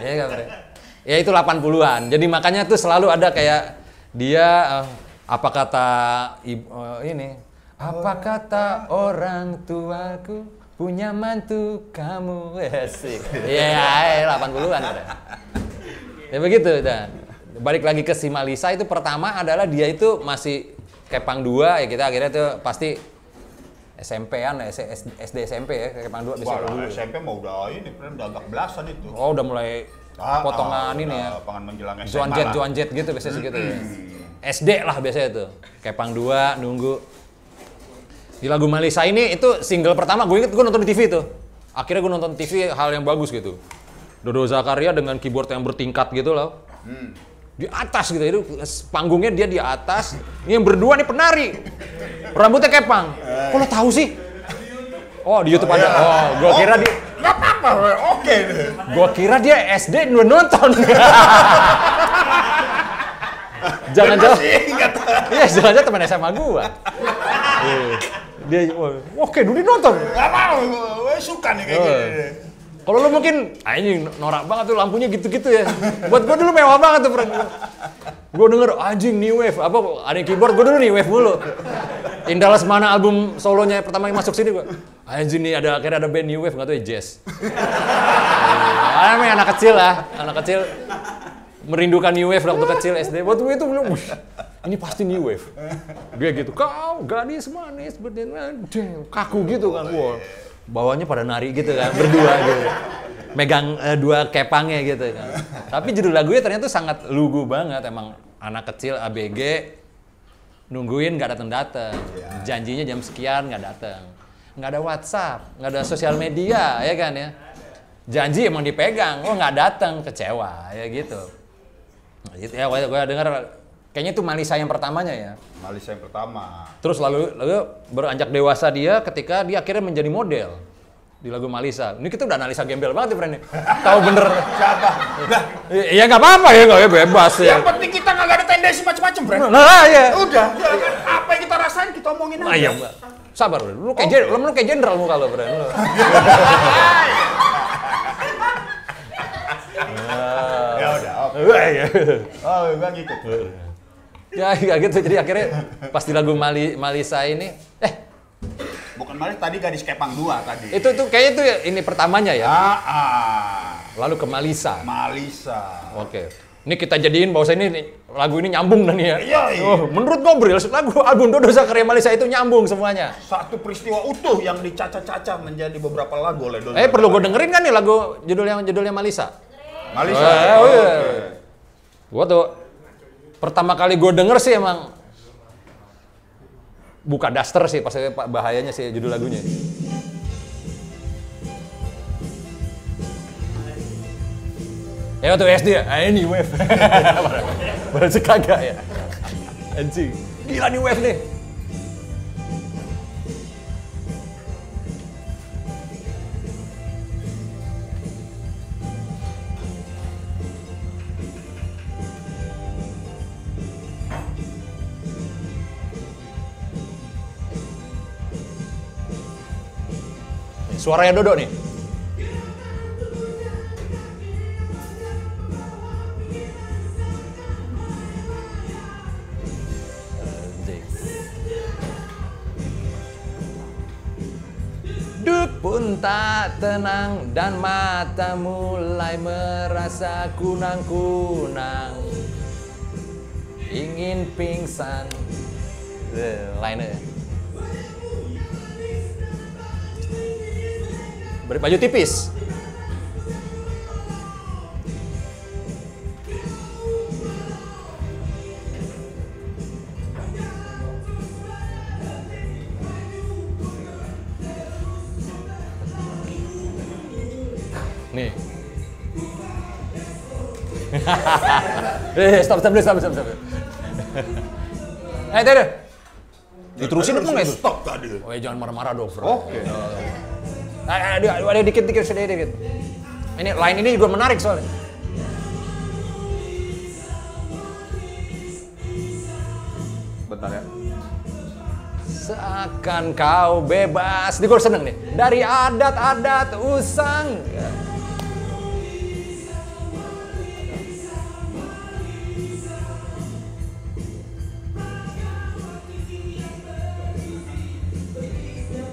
Iya kan? Ya itu 80-an. Jadi makanya tuh selalu ada kayak dia eh, apa kata eh, ini? Apa kata orang tuaku punya mantu kamu? (laughs) Asik. Iya, yeah, 80-an. Bre. Ya begitu dan balik lagi ke si Malisa itu pertama adalah dia itu masih Kepang 2 ya kita akhirnya tuh pasti SMP-an ya, SD SMP ya, Kepang 2 bisa dulu. SMP mau udah ini, udah agak belasan itu. Oh udah mulai Ah, potongan ah, ini ya. Pangan menjelang SMA Joan jet, lah. Joan jet gitu biasanya segitu ya. SD lah biasanya tuh. Kepang 2 nunggu. Di lagu Malisa ini itu single pertama gue inget gue nonton di TV tuh. Akhirnya gue nonton TV hal yang bagus gitu. Dodo Zakaria dengan keyboard yang bertingkat gitu loh. Di atas gitu, itu panggungnya dia di atas. Ini yang berdua nih penari. Rambutnya kepang. Kok lo tahu sih? Oh di YouTube ada. Oh, gue kira di, Nggak apa-apa, oke deh. Gua kira dia SD udah nonton. (laughs) jangan ingat. iya jangan jangan teman SMA gua. (laughs) Iya. Dia oke dulu dia nonton. Nggak mau, gue suka nih kayak Oh. gini. Kalau lu mungkin, ah ini norak banget tuh lampunya gitu-gitu ya. Buat gua dulu mewah banget tuh, friend. Gua denger anjing new wave, apa ada yang keyboard, gua dulu new wave mulu. Indah mana album solonya pertama yang masuk sini gua. Anjing nih ada akhirnya ada band new wave nggak tahu ya jazz. Ah, namanya anak kecil lah, anak kecil merindukan new wave waktu kecil SD. Waktu itu belum, "Wih, ini pasti new wave. Dia gitu, kau gadis manis deng, kaku gitu kan. Wah, bawahnya pada nari gitu kan, berdua gitu. Megang eh, dua kepangnya gitu kan. Tapi judul lagunya ternyata sangat lugu banget, emang anak kecil ABG nungguin nggak datang datang janjinya jam sekian nggak datang nggak ada WhatsApp nggak ada sosial media ya kan ya janji emang dipegang oh nggak datang kecewa ya gitu Nah, gitu ya gue dengar kayaknya itu Malisa yang pertamanya ya Malisa yang pertama. terus lalu lalu beranjak dewasa dia ketika dia akhirnya menjadi model di lagu Malisa ini kita udah analisa gembel banget ya friend tahu bener Siapa? Nah, ya nggak apa-apa ya nggak ya bebas ya yang penting kita nggak ada tendensi macam-macam, friend. nah ya Udah, ya kan? apa yang kita rasain kita omongin aja. Ah, iya. Sabar, lu kayak jenderal, lu kayak jenderal muka lu, Bro. (laughs) Lu. Ya udah, oke. Wah, iya. Oh, gue ngikut. ya, ya gitu. Jadi akhirnya pas di lagu Mali, Malisa ini, eh, Bukan Malis tadi gadis kepang dua tadi. itu tuh kayaknya itu ya, ini pertamanya ya. Ah, ah. Lalu ke Malisa. Malisa. Oke. Ini kita jadiin bahwa ini lagu ini nyambung nih ya. Iya, iya. Oh, menurut Gobril, lagu album Dodo Zakaria Malisa itu nyambung semuanya. Satu peristiwa utuh yang dicaca-caca menjadi beberapa lagu oleh Dodo. Eh, perlu gue dengerin kan nih lagu judul yang judulnya Malisa? Malisa. Eh, oh iya. oke. Gua tuh pertama kali gue denger sih emang buka daster sih pas Pak bahayanya sih judul lagunya. Ya waktu SD ya, ini wave. Baru kagak ya. Anjing. Gila nih wave nih. Suaranya Dodo nih. Duk pun tak tenang dan mata mulai merasa kunang-kunang. Ingin pingsan. Eh, Lainnya Beri baju tipis Nih. (laughs) eh, stop, stop, stop, stop, stop. Eh, deh, Diterusin apa nggak itu? Stop tadi. Oh, ya jangan marah-marah dong, bro. Oke. Eh, eh, ada, ada dikit, dikit, sedikit, dikit. Ini line ini juga menarik soalnya. Bentar ya. Seakan kau bebas. Ini gue seneng nih. Dari adat-adat usang.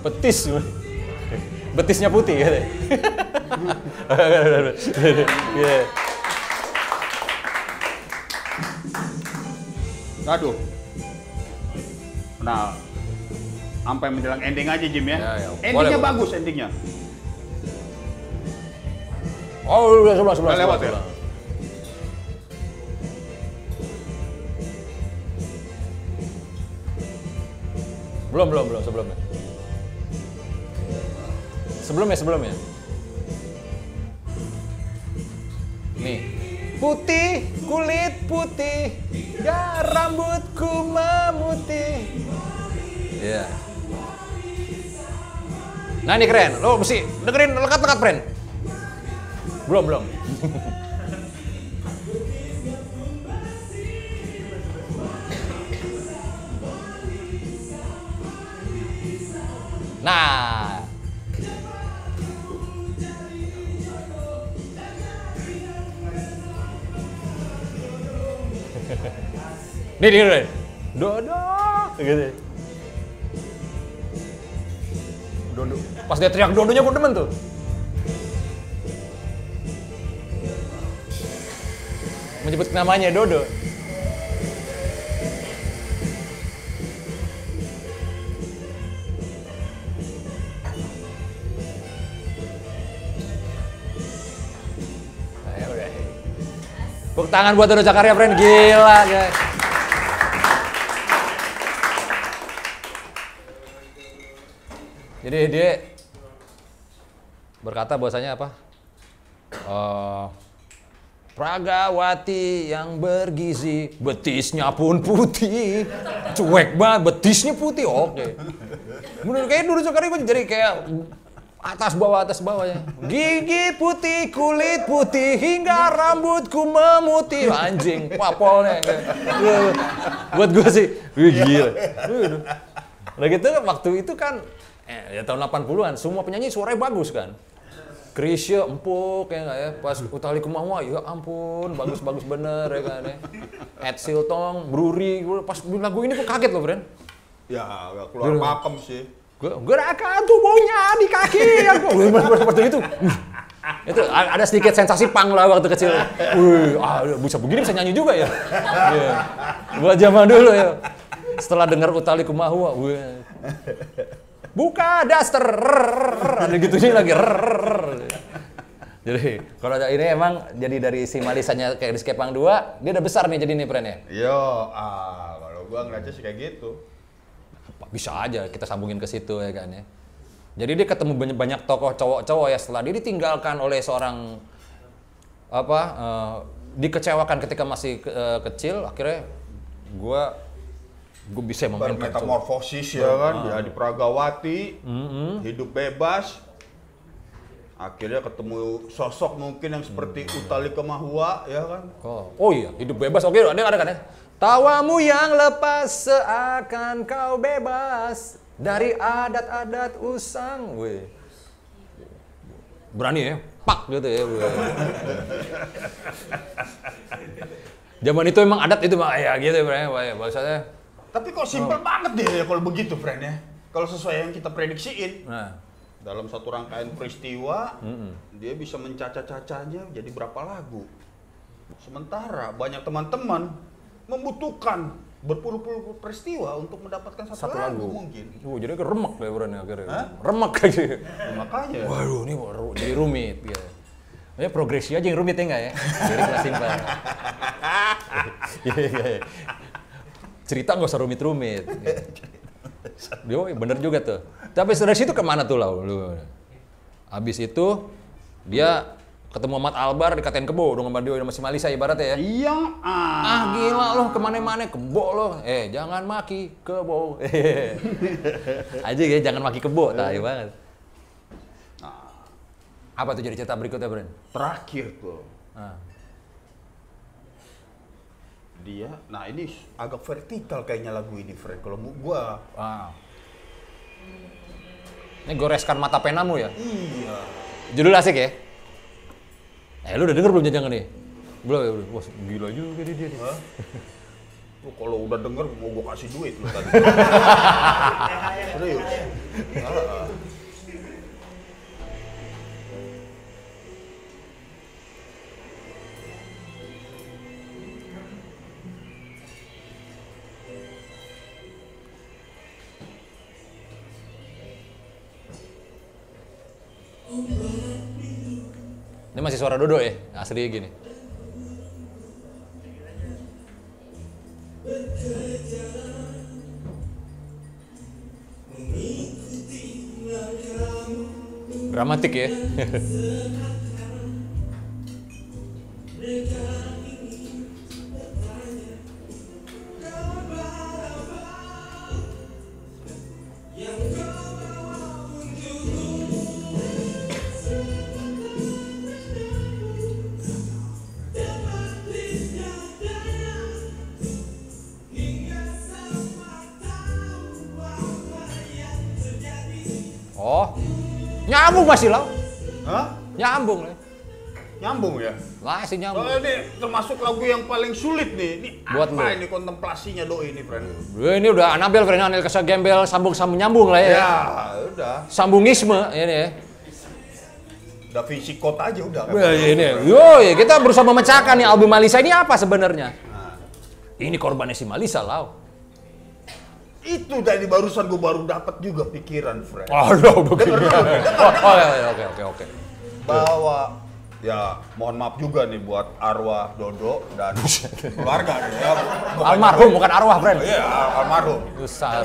Betis. Betisnya putih ya. Iya. Aduh. Nah, sampai menjelang ending aja Jim ya. Ya, ya. Endingnya Boleh, boleh. bagus endingnya. Oh, udah sebelah, sebelah, lewat sebelah, ya? Belum, belum, belum, sebelumnya. Sebelumnya, sebelumnya. Nih. Putih, kulit putih, ya rambutku memutih. Iya. Nah ini keren, lo mesti dengerin lekat-lekat, friend. Belum, belum. (laughs) Nih, nih, nih. Dodo. Gitu. Dodo. Pas dia teriak dodonya gue demen tuh. menyebut namanya Dodo. Tepuk tangan buat Dodo Cakarya, friend. Gila, guys. Dia berkata bahwasanya apa? Eh, Pragawati yang bergizi, betisnya pun putih. Cuek banget, betisnya putih, oke. Menurut kayak dulu gue jadi kayak atas bawah atas bawahnya. Gigi putih, kulit putih, hingga rambutku memutih. Anjing, papolnya. Buat gue sih, gila. Udah gitu waktu itu kan, ya tahun 80-an, semua penyanyi suaranya bagus kan. Krisya empuk ya nggak ya? Pas Utali Kumawa ya ampun bagus-bagus bener ya kan ya. Ed Siltong, Bruri pas lagu ini gue kaget loh friend Ya, agak keluar Dulu. pakem sih. gerakan tubuhnya di kaki. Aku seperti itu Wih, itu ada sedikit sensasi pang lah waktu kecil. Wih ah bisa begini bisa nyanyi juga ya? Iya. buat zaman dulu ya. Setelah dengar Utali Kumawa wih buka daster ada gitunya lagi jadi kalau ada ini emang jadi dari si Malisanya kayak di Skepang 2 dia udah besar nih jadi nih friend ya Yo, ah, kalau gua ngeliatnya sih kayak gitu. bisa aja kita sambungin ke situ ya kan ya. Jadi dia ketemu banyak, banyak tokoh cowok-cowok ya setelah dia ditinggalkan oleh seorang apa eh, dikecewakan ketika masih eh, kecil akhirnya gua gue bisa memainkan cowok. Bermetamorfosis ya kan, jadi Pragawati, hidup bebas. Akhirnya ketemu sosok mungkin yang seperti Utali Kemahua, ya kan? Oh, oh iya, hidup bebas. Oke, ada ada kan ya? Tawamu yang lepas seakan kau bebas dari adat-adat usang. Wih. berani ya, pak gitu ya. (laughs) Zaman itu emang adat itu mah ya gitu ya, ya bahasanya. Tapi kok simpel banget deh ya kalau begitu, friend ya. Kalau sesuai yang kita prediksiin, Nah, dalam satu rangkaian peristiwa, dia bisa mencaca-cacanya jadi berapa lagu. Sementara banyak teman-teman membutuhkan berpuluh-puluh peristiwa untuk mendapatkan satu, satu lagu, lagu. mungkin. Uh, jadi remek deh berani akhirnya. Hah? Remek aja. Makanya. Waduh, ini baru jadi rumit gitu. Ya progresi aja yang rumit ya enggak ya? Jadi kelas simpel. (laughs) Iya, iya, iya. Cerita nggak usah rumit-rumit. (laughs) Yo, bener juga tuh. Tapi dari situ ke mana tuh lau? Lu? Abis itu dia ketemu Ahmad Albar dikatain kebo dong sama dia sama si Malisa ibaratnya ya. Iya, ah. Ah gila lo ke mana-mana kebo lo. Eh jangan maki kebo. (laughs) Aja ya jangan maki kebo. Tai banget. Apa tuh jadi cerita berikutnya, Bren? Terakhir tuh, Ah. Dia, nah ini agak vertikal kayaknya lagu ini, friend. Kalau mu- gua, Wow. Ini goreskan mata penamu ya? iya. Judul asik ya? Eh lu udah denger belum jangan nih? Belum ya? belum. Wah gila juga dia dia. Hah? Lu kalau udah denger mau gua kasih duit lu tadi. (laughs) Serius. Ini masih suara Dodo ya? Asli gini. Dramatik ya. (laughs) masih lah. Hah? Nyambung lah. Nyambung ya? Masih nyambung. Oh, ini termasuk lagu yang paling sulit nih. Ini Buat apa lu. ini kontemplasinya doi ini, friend? Ini udah Anabel, Fren Anil Kesa Gembel, sambung sambung nyambung lah ya. Ya, udah. Sambungisme ini ya. Da Vinci Code aja udah. kan? Wah, ini. Yo, kita berusaha memecahkan nih album Malisa ini apa sebenarnya? Nah, Ini korbannya si Malisa lah. Itu tadi barusan gue baru dapat juga pikiran, friend. (laughs) (laughs) Oh, ya, oke, oke, oke. Bahwa ya mohon maaf juga nih buat arwah Dodo dan keluarga ya. Bukan- Almarhum bukan arwah, friend. Iya, al- almarhum. Besar.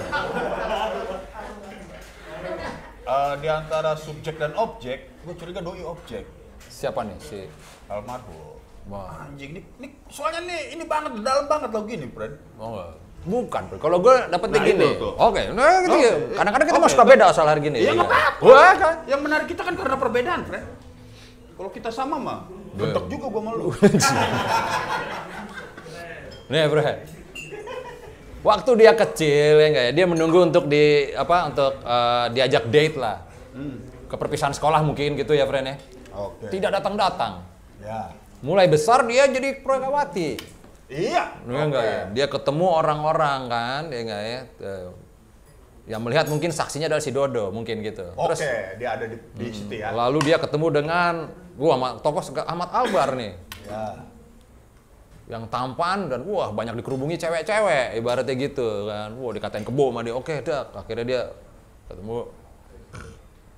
Eh, di antara subjek dan objek, gue curiga doi objek. Siapa nih si Almarhum. Wah. Anjing, ini, ini soalnya nih ini banget dalam banget lagu ini, friend. Oh, enggak. Bukan, Bro. kalau gue dapetnya Nah, gini. Oke, nah gitu Oke. ya. Kadang-kadang kita Oke. mau suka beda asal hari gini. Ya nggak kan? apa-apa. Kan. Yang menarik kita kan karena perbedaan, friend. Kalau kita sama mah, bentuk juga gua malu. (laughs) Nih, Bro. Waktu dia kecil ya enggak ya, dia menunggu untuk di apa untuk eh, diajak date lah. Ke perpisahan sekolah mungkin gitu ya, friend ya. Oke. Tidak datang-datang. Ya. Mulai besar dia jadi proyekawati. Iya. Enggak ya? Dia ketemu orang-orang kan, ya enggak ya? Eh, Yang melihat mungkin saksinya adalah si Dodo, mungkin gitu. Oke, Terus dia ada di, di situ ya. lalu dia ketemu dengan gua sama tokoh Ahmad Albar nih. Ya. Yang tampan dan wah banyak dikerubungi cewek-cewek ibaratnya gitu kan. Wah dikatain kebo sama dia. Oke, dah. Akhirnya dia ketemu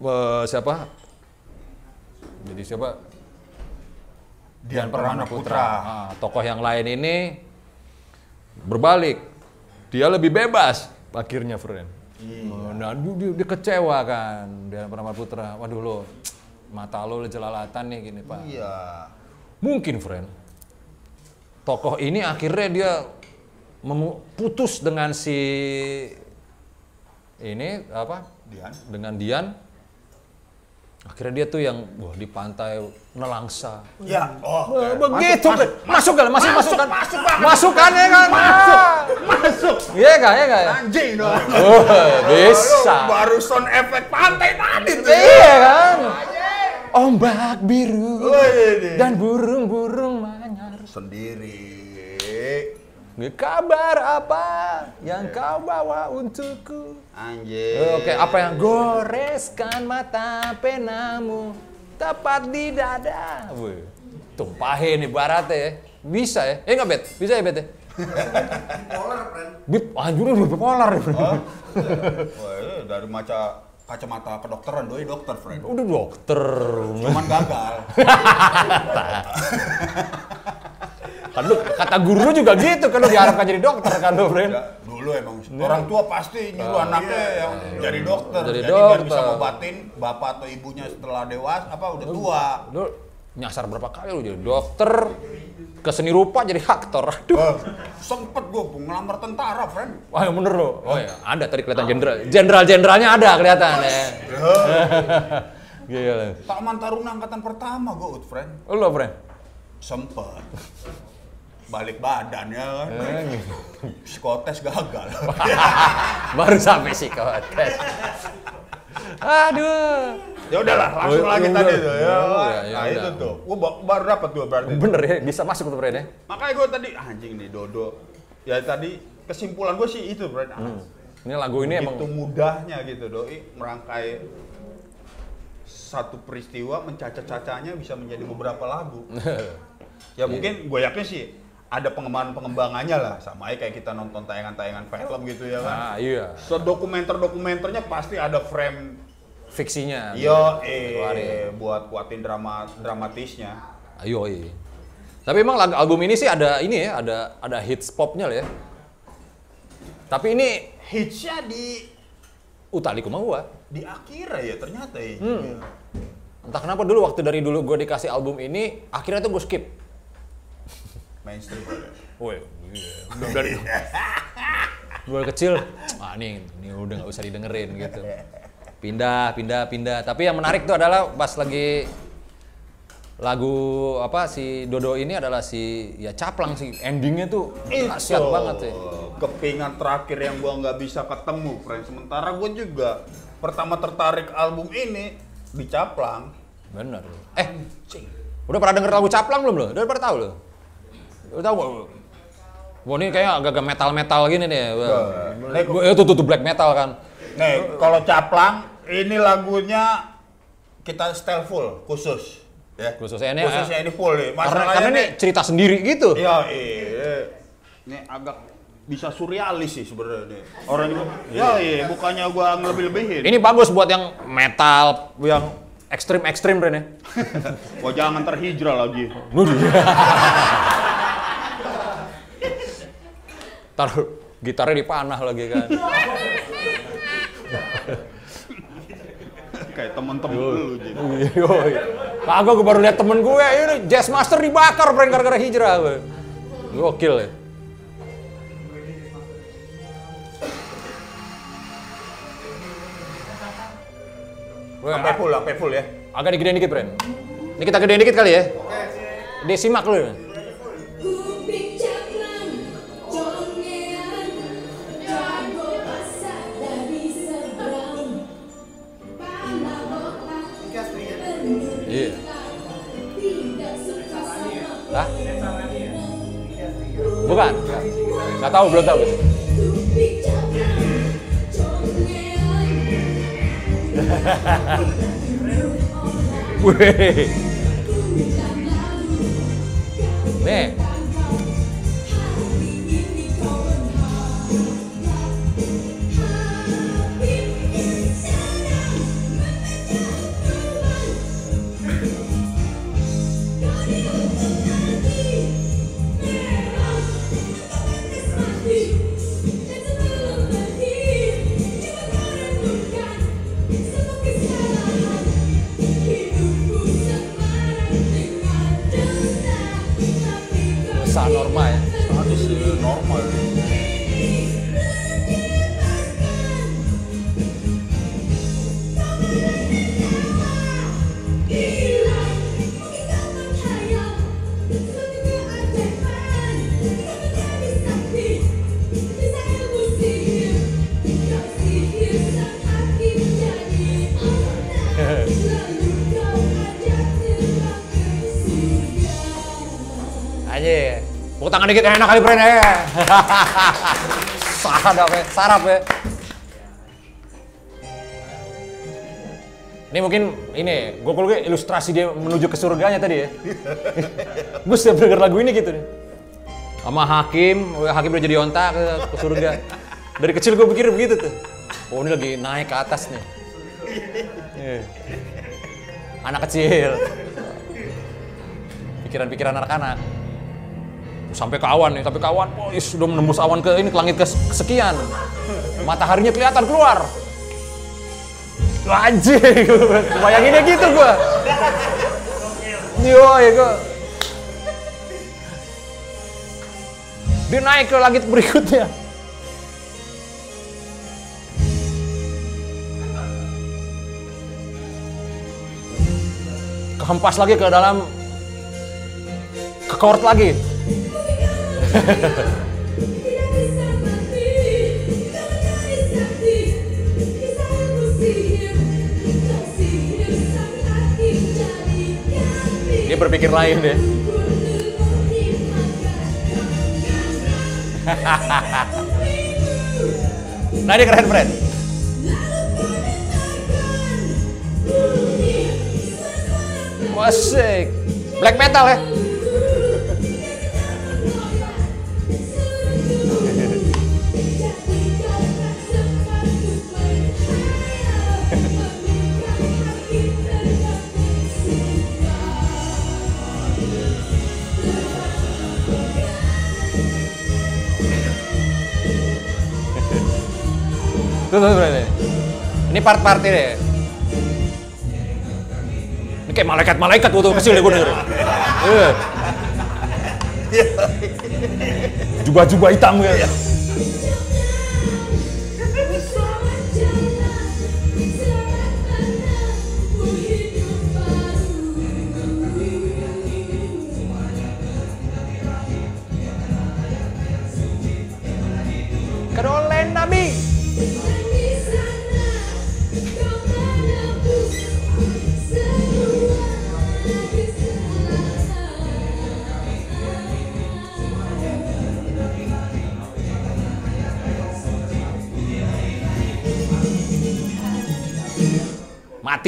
eh, siapa? Jadi siapa? Dian Permana Putra. Nah, tokoh yang lain ini berbalik. Dia lebih bebas akhirnya, friend. Iya. Nah, dia, dia, dia kecewa kan, Dian Permana Putra. Waduh lo, mata lo jelalatan nih gini, Pak. Iya. Mungkin, friend. Tokoh ini akhirnya dia putus dengan si ini apa? Dian. Dengan Dian. Akhirnya dia tuh yang wah di pantai nelangsa. Ya. Oh. Oke. begitu Masuk, masuk, masuk kan masih masuk, kan masuk masuk kan ya kan Masuk. Masuk. iya kan ya kan? Anjing dong. oh, bisa Lu baru sound efek pantai tadi tuh. iya kan ombak biru Wih, dan burung-burung manyar. sendiri. Kabar apa yang kau bawa untukku? Anjir. Oke, apa yang goreskan mata penamu tepat di dada? Wih, tumpahin ibaratnya ya. Bisa ya? Eh nggak bet? Bisa ya bet ya? Polar, friend. Bip, anjir udah bipolar. Hah? Wah, dari maca kacamata kedokteran doi dokter, friend. Udah dokter. Cuman gagal. (laughs) Kan lu, kata guru lu juga gitu kan lu diharapkan jadi dokter kan lu, friend. Ya, dulu emang orang tua pasti nyuruh anaknya yang jadi dokter. Jadi Jadi, biar dokter. bisa ngobatin bapak atau ibunya setelah dewasa apa udah tua. Lu nyasar berapa kali lu jadi dokter, ke seni rupa jadi aktor. Aduh. Wah, sempet gue ngelamar tentara, friend. Wah, yang bener lu. Oh ya, ada tadi kelihatan jenderal. Jenderal-jenderalnya ada kelihatan ya. (laughs) Gila. Taman Taruna angkatan pertama gue, friend. Lu, friend. Sempet. Balik badan ya kan. Eh, Psikotes gagal. (laughs) Baru sampai psikotes. Aduh. ya udahlah, langsung Oh, lagi ya tadi tuh. Ya Ya, ya nah udah. itu tuh. Gue baru dapat tuh berarti. Bener ya, bisa masuk tuh, friend ya. Makanya gue tadi anjing nih Dodo. Ya tadi kesimpulan gue sih itu, friend. Ah, Ini lagu ini emang Itu mudahnya gitu doi merangkai satu peristiwa mencaca-cacanya bisa menjadi beberapa lagu. (laughs) ya mungkin gue yakin sih ada pengembangan-pengembangannya lah sama aja kayak kita nonton tayangan-tayangan film gitu ya kan. Ah, iya. Sedokumenter-dokumenternya pasti ada frame Fiksinya. yo eh buat kuatin drama dramatisnya. Ayo, iya. Tapi emang lagu album ini sih ada ini ya, ada ada hits popnya lah ya. Tapi ini Hitsnya di Utali Kumawa. di akhir ya ternyata ya. Hmm. Entah kenapa dulu waktu dari dulu gue dikasih album ini, akhirnya tuh gue skip. Mainstream. Woi, iya. udah dari gue kecil, ah nih, ini udah nggak usah didengerin gitu. Pindah, pindah, pindah. Tapi yang menarik tuh adalah pas lagi lagu apa si Dodo ini adalah si ya caplang sih endingnya tuh dahsyat banget ya. Kepingan terakhir yang gua nggak bisa ketemu, friend. Sementara gua juga pertama tertarik album ini di Caplang. Bener. Eh, udah pernah denger lagu caplang belum lo? Udah pernah tahu lo? Udah tahu? Wah ini kayak agak-agak metal-metal gini nih. Gue itu tuh, tuh black metal kan. Nih, kalau Caplang ini lagunya kita style full khusus. Ya. Khususnya ini, Khususnya ini full nih. Karena, karena ini cerita sendiri gitu. Iya, iya. Ini agak bisa surrealis sih sebenarnya nih. Orang itu, ya iya, bukannya gua ngelebih-lebihin. Ini bagus buat yang metal, yang ekstrim-ekstrim Ren ya. (laughs) Gua jangan terhijrah lagi. (laughs) Taruh gitarnya dipanah lagi kan. Kayak temen-temen lu jadi. Yoi. Kagak gue baru lihat temen gue, ini Jazz Master dibakar prank gara-gara hijrah gue. Gokil ya. Gue Sampai full, sampai full ya. agak digedein dikit, Bren. Ini kita gedein dikit kali ya. Desimak lu. Iya. Hah? Bukan? Gak tahu, belum tahu. (laughs) Wih. Nih. Tangan dikit enak kali friend eh. (laughs) Sarap ya, sarap ya. Ini mungkin ini, gue kalau ilustrasi dia menuju ke surganya tadi ya. (laughs) gue setiap denger lagu ini gitu nih. Sama Hakim, Hakim udah jadi onta ke, ke surga. Dari kecil gue pikir begitu tuh. Oh ini lagi naik ke atas nih. Iya. Anak kecil. Pikiran-pikiran anak-anak. Sampai ke awan nih, tapi ke awan, oh, is, sudah menembus awan ke ini ke langit kes- kesekian. Mataharinya kelihatan keluar. Anjing, (laughs) bayanginnya gitu gua. Yo, ya gua. Dia naik ke langit berikutnya. Kehempas lagi ke dalam ke court lagi. Dia berpikir lain deh. (laughs) Nah ini keren friend. Wasik. Black metal ya. Tuh, tuh. Ini part-part ini. Ini kayak malaikat-malaikat waktu kecil deh gue denger. Iya. Jubah-jubah hitam ya.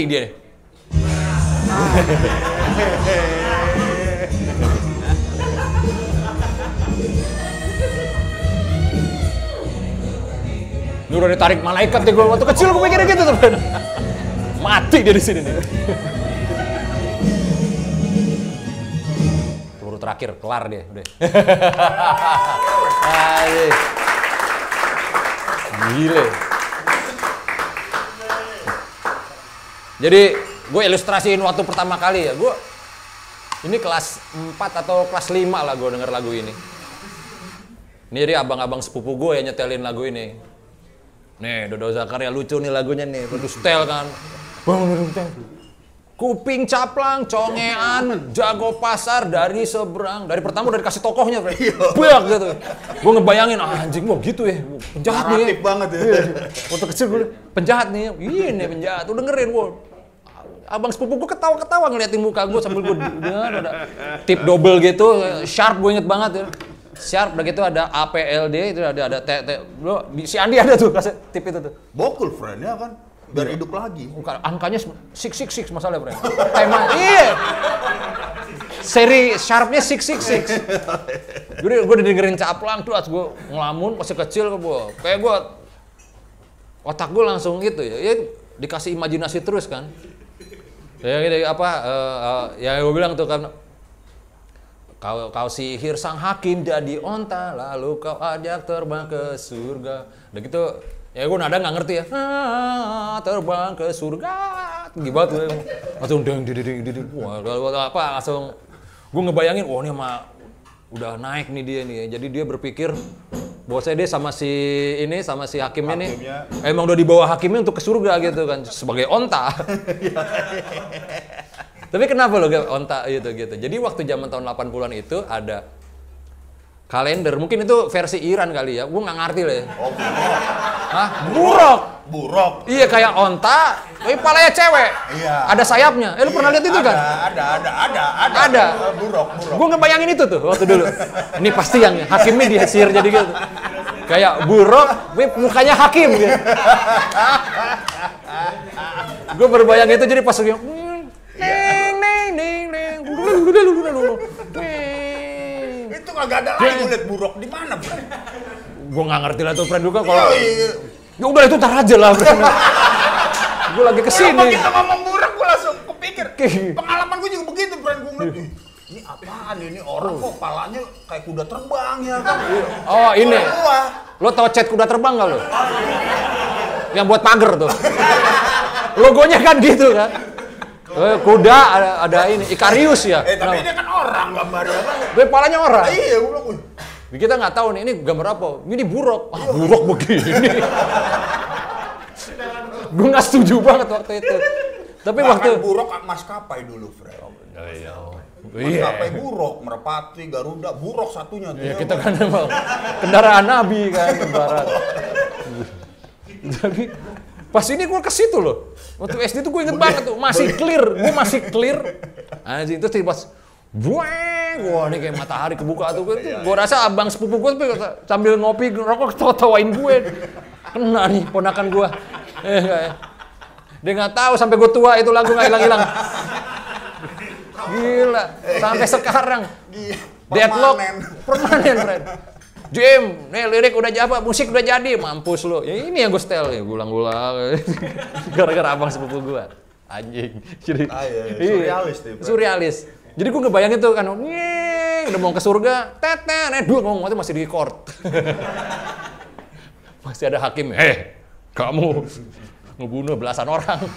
Dia. Ini udah ditarik malaikat deh gue waktu kecil gue mikirnya gitu tuh. Mati dia di sini nih. Turu terakhir kelar dia udah. (laughs) Gile. Jadi gue ilustrasiin waktu pertama kali ya, gue ini kelas 4 atau kelas 5 lah gue denger lagu ini. Ini jadi abang-abang sepupu gue yang nyetelin lagu ini. Nih, Dodo Zakaria lucu nih lagunya nih, penuh setel kan. Kuping caplang, congean, jago pasar dari seberang. Dari pertama udah dikasih tokohnya, Fred. Banyak gitu. Gue ngebayangin, ah, anjing, wah gitu ya. Penjahat nih. Naratif banget ya. Iya. Waktu kecil gue, penjahat nih. Ini penjahat, udah dengerin gue. Abang sepupu gue ketawa-ketawa ngeliatin muka gue sambil gue ada tip double gitu, sharp gue inget banget ya. Sharp, udah gitu ada APLD, itu ada ada T, T, lo, si Andi ada tuh kasih tip itu tuh. Bokul friend ya kan. Biar hidup lagi. Angkanya six six six masalah bro. Tema iya. Seri sharpnya six six six. Gue gue udah dengerin caplang tuh, gue ngelamun masih kecil gue, kayak gue otak gue langsung gitu ya, ya dikasih imajinasi terus kan. Ya gitu apa, eh, eh, ya gue bilang tuh kan, kau kau sihir sang hakim jadi onta, lalu kau ajak terbang ke surga. Udah gitu, ya gue nada nggak ngerti ya. Terbang ke surga, gimana tuh? Langsung deng deng deng deng, wah apa langsung gue ngebayangin, wah ini mah udah naik nih dia nih. Jadi dia berpikir bahwasanya dia sama si ini sama si hakimnya, nih Hakimnya. emang udah dibawa hakimnya untuk ke surga gitu kan sebagai onta. (laughs) Tapi kenapa lo onta gitu gitu? Jadi waktu zaman tahun 80-an itu ada kalender. Mungkin itu versi Iran kali ya. Gue nggak ngerti lah ya. Oh, buruk. Hah? Buruk. Buruk. Iya kayak onta, tapi palanya cewek. Iya. Ada sayapnya. Eh lu pernah lihat itu ada, kan? Ada, ada, ada, ada. Ada. Eh, Buruk, buruk. Gue ngebayangin itu tuh waktu dulu. Ini pasti yang hakimnya disihir jadi gitu. Kayak buruk, tapi mukanya hakim gitu. gue berbayang itu jadi pas lagi "Hmm, neng neng neng neng Itu kagak ada lagi. Gue liat buruk di mana, Bro? gue nggak ngerti lah tuh friend juga kalau Iya, iya. ya udah itu tar aja lah friend gue lagi Kalau ke sini. kita ngomong buruk, gue langsung kepikir. Pengalaman gue juga begitu, friend. Gue ngeliat, "Ih, ini apaan ini? Orang kok palanya kayak kuda terbang ya kan? oh ini. Lo tau cat kuda terbang gak lo? Yang buat pagar tuh. Logonya kan gitu kan Eh, kuda ada, ada ini Ikarius ya. Eh, tapi ini kan orang gambarnya kan. Dia palanya orang. Ah, Iya, gue bilang, "Wih, kita nggak tahu nih ini gambar apa? Ini buruk. Ah, buruk begini. Gue nggak setuju banget waktu itu. Tapi Bahkan waktu buruk maskapai dulu, friend. iya. Maskapai buruk, merpati, garuda, buruk satunya tuh. Ya, ya, kita kan emang kendaraan nabi kan ibarat. (laughs) Tapi pas ini gue ke situ loh. Waktu (laughs) SD tuh gue inget banget tuh, masih clear, gue masih (laughs) clear. Anjing itu pas Bueng, wah ini kayak matahari kebuka tuh. Gue gue rasa abang sepupu gue tuh sambil ngopi ngerokok ketawa-tawain gue. Kena nih ponakan gue. (laughs) Eh, dia nggak tahu sampai gue tua itu lagu nggak hilang-hilang. Gila, sampai sekarang. Gila, Deadlock permanen. permanen, friend. Jim, nih lirik udah jadi apa, musik udah jadi, mampus lo. Ya ini yang gue setel ya, gulang-gulang. (laughs) Gara-gara abang sepupu gue. Anjing. Jadi, Ah, iya, iya. iya. Surrealis tuh. Surrealis. Jadi gue ngebayangin tuh kan, nyeng, udah mau ke surga, teten, eh dua ngomong masih di court. (laughs) masih ada hakim, eh kamu ngebunuh belasan orang. (laughs)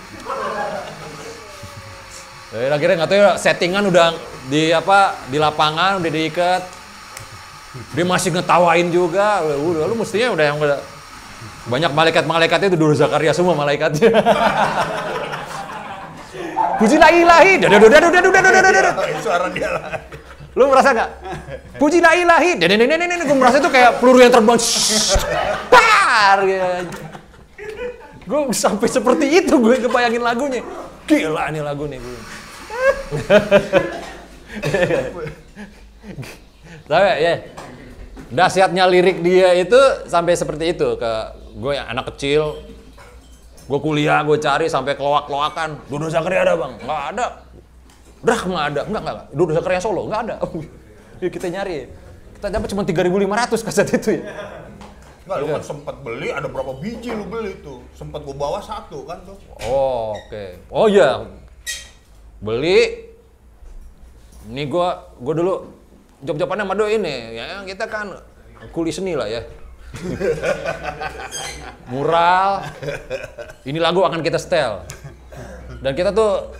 Eh, akhirnya nggak tahu ya settingan udah di apa di lapangan udah diikat. Dia masih ngetawain juga. Udah, lu mestinya udah yang udah banyak malaikat-malaikatnya itu dulu Zakaria semua malaikatnya. (laughs) Puji la ilahi. Lu merasa nggak? Puji la ilahi. Gue merasa itu kayak peluru yang terbang. (laughs) Par. Ya. Gue sampai seperti itu gue kebayangin lagunya. Gila nih lagu nih gue. (laughs) Tapi ya, dahsyatnya lirik dia itu sampai seperti itu ke gue yang anak kecil. Gue kuliah, gue cari sampai keloak-keloakan. Dodo Zakaria ada bang? Nggak ada. Drah nggak ada. Enggak, enggak. Dodo Zakaria Solo? Nggak ada. (laughs) Ya, kita nyari. Kita dapat cuma 3.500 kaset itu ya. Enggak, lu kan sempat beli, ada berapa biji lu beli tuh? Sempat gua bawa satu kan tuh. Oh, oke. Oh iya. Beli. Ini gua gua dulu job-jobannya sama doi ini. Ya kita kan kuli seni lah ya. Mural. Ini lagu akan kita setel. Dan kita tuh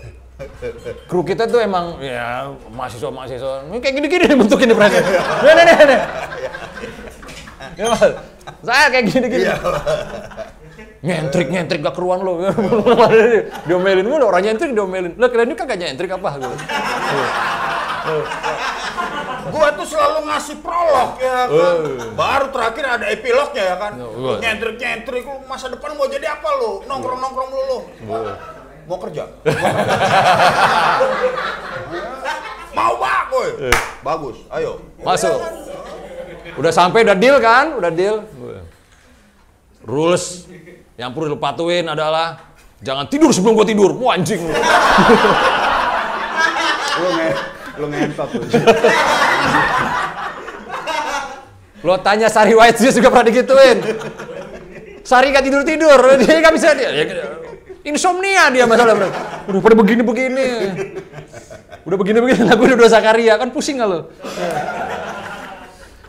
kru kita tuh emang ya mahasiswa mahasiswa kayak gini-gini (laughs) bentuk ini mereka. Nih nih nih nih. Ya. Saya kayak gini-gini. nyentrik nyentrik gak keruan lo (laughs) diomelin gue orang nyentrik diomelin lo kalian ini kan gak nyentrik apa gitu Gua tuh selalu ngasih prolog ya kan. Baru terakhir ada epilognya ya kan. gua- Nyentrik-nyentrik lu masa depan mau jadi apa lu? Nongkrong-nongkrong lu lu. Mau (laughs) kerja? mau bak, woi. Bagus. Ayo. masuk udah sampai udah deal kan udah deal rules yang perlu lu patuhin adalah jangan tidur sebelum gua tidur wah anjing lu (laughs) Lu nge lu ngentot tuh. lo tanya Sari White Juice juga pernah digituin Sari gak tidur tidur dia gak bisa dia insomnia dia masalah bro udah pada begini begini udah begini begini lagu udah dosa karya kan pusing gak lo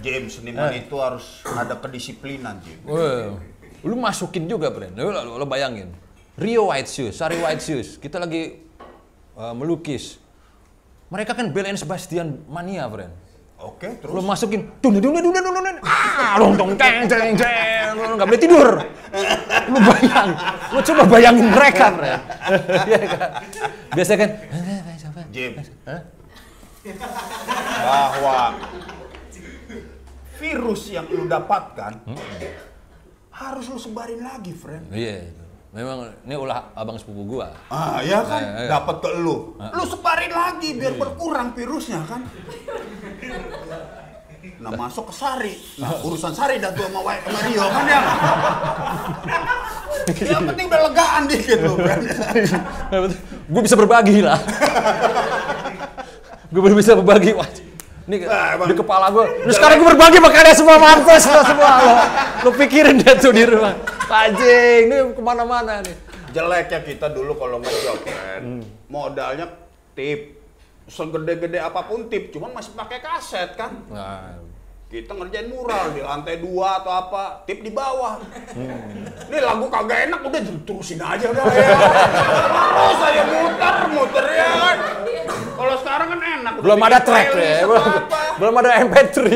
James, seniman itu harus ada kedisiplinan, James. Wah, lu masukin juga, Bren. Lu, lu, lu bayangin. Rio White Shoes, Sari White Shoes. Kita lagi uh, melukis. Mereka kan Belen Sebastian mania, Bren. Oke, terus Lu masukin, dun dun dun dun dun dun ah, dong dong ceng ceng ceng, lu nggak boleh tidur. Lu bayang, lu coba bayangin mereka, Bren. (laughs) Iya kan? Biasa kan, James. Bahwa virus yang lu dapatkan Hmm. harus lu sebarin lagi, friend. Iya. itu. Memang ini ulah abang sepupu gua. Ah, ya kan? Eh, eh. Dapat ke lu. Lu sebarin lagi biar berkurang virusnya kan. Nah, masuk ke Sari. Nah, urusan Sari dah tuh sama sama Rio kan ya. Yang (laughs) penting udah legaan dikit lu, friend. gue bisa berbagi lah. gue baru bisa berbagi. Wah, ini Ah, Bang. di kepala gue. Terus sekarang gue berbagi sama kalian semua mampus lo semua lo. Lo pikirin deh tuh di rumah. Anjing, ini ke mana-mana nih. Jeleknya kita dulu kalau ngejob, friend. Hmm. Modalnya tip. Segede-gede apa pun tip, cuman masih pakai kaset kan. Nah, Kita ngerjain mural di lantai dua atau apa, tip di bawah. Hmm. Ini lagu kagak enak, udah terusin aja udah ya. Terus saya muter, muter ya. Kalau sekarang kan enak. udah belum ada track ya, belum, apa. belum ada MP3. Ya,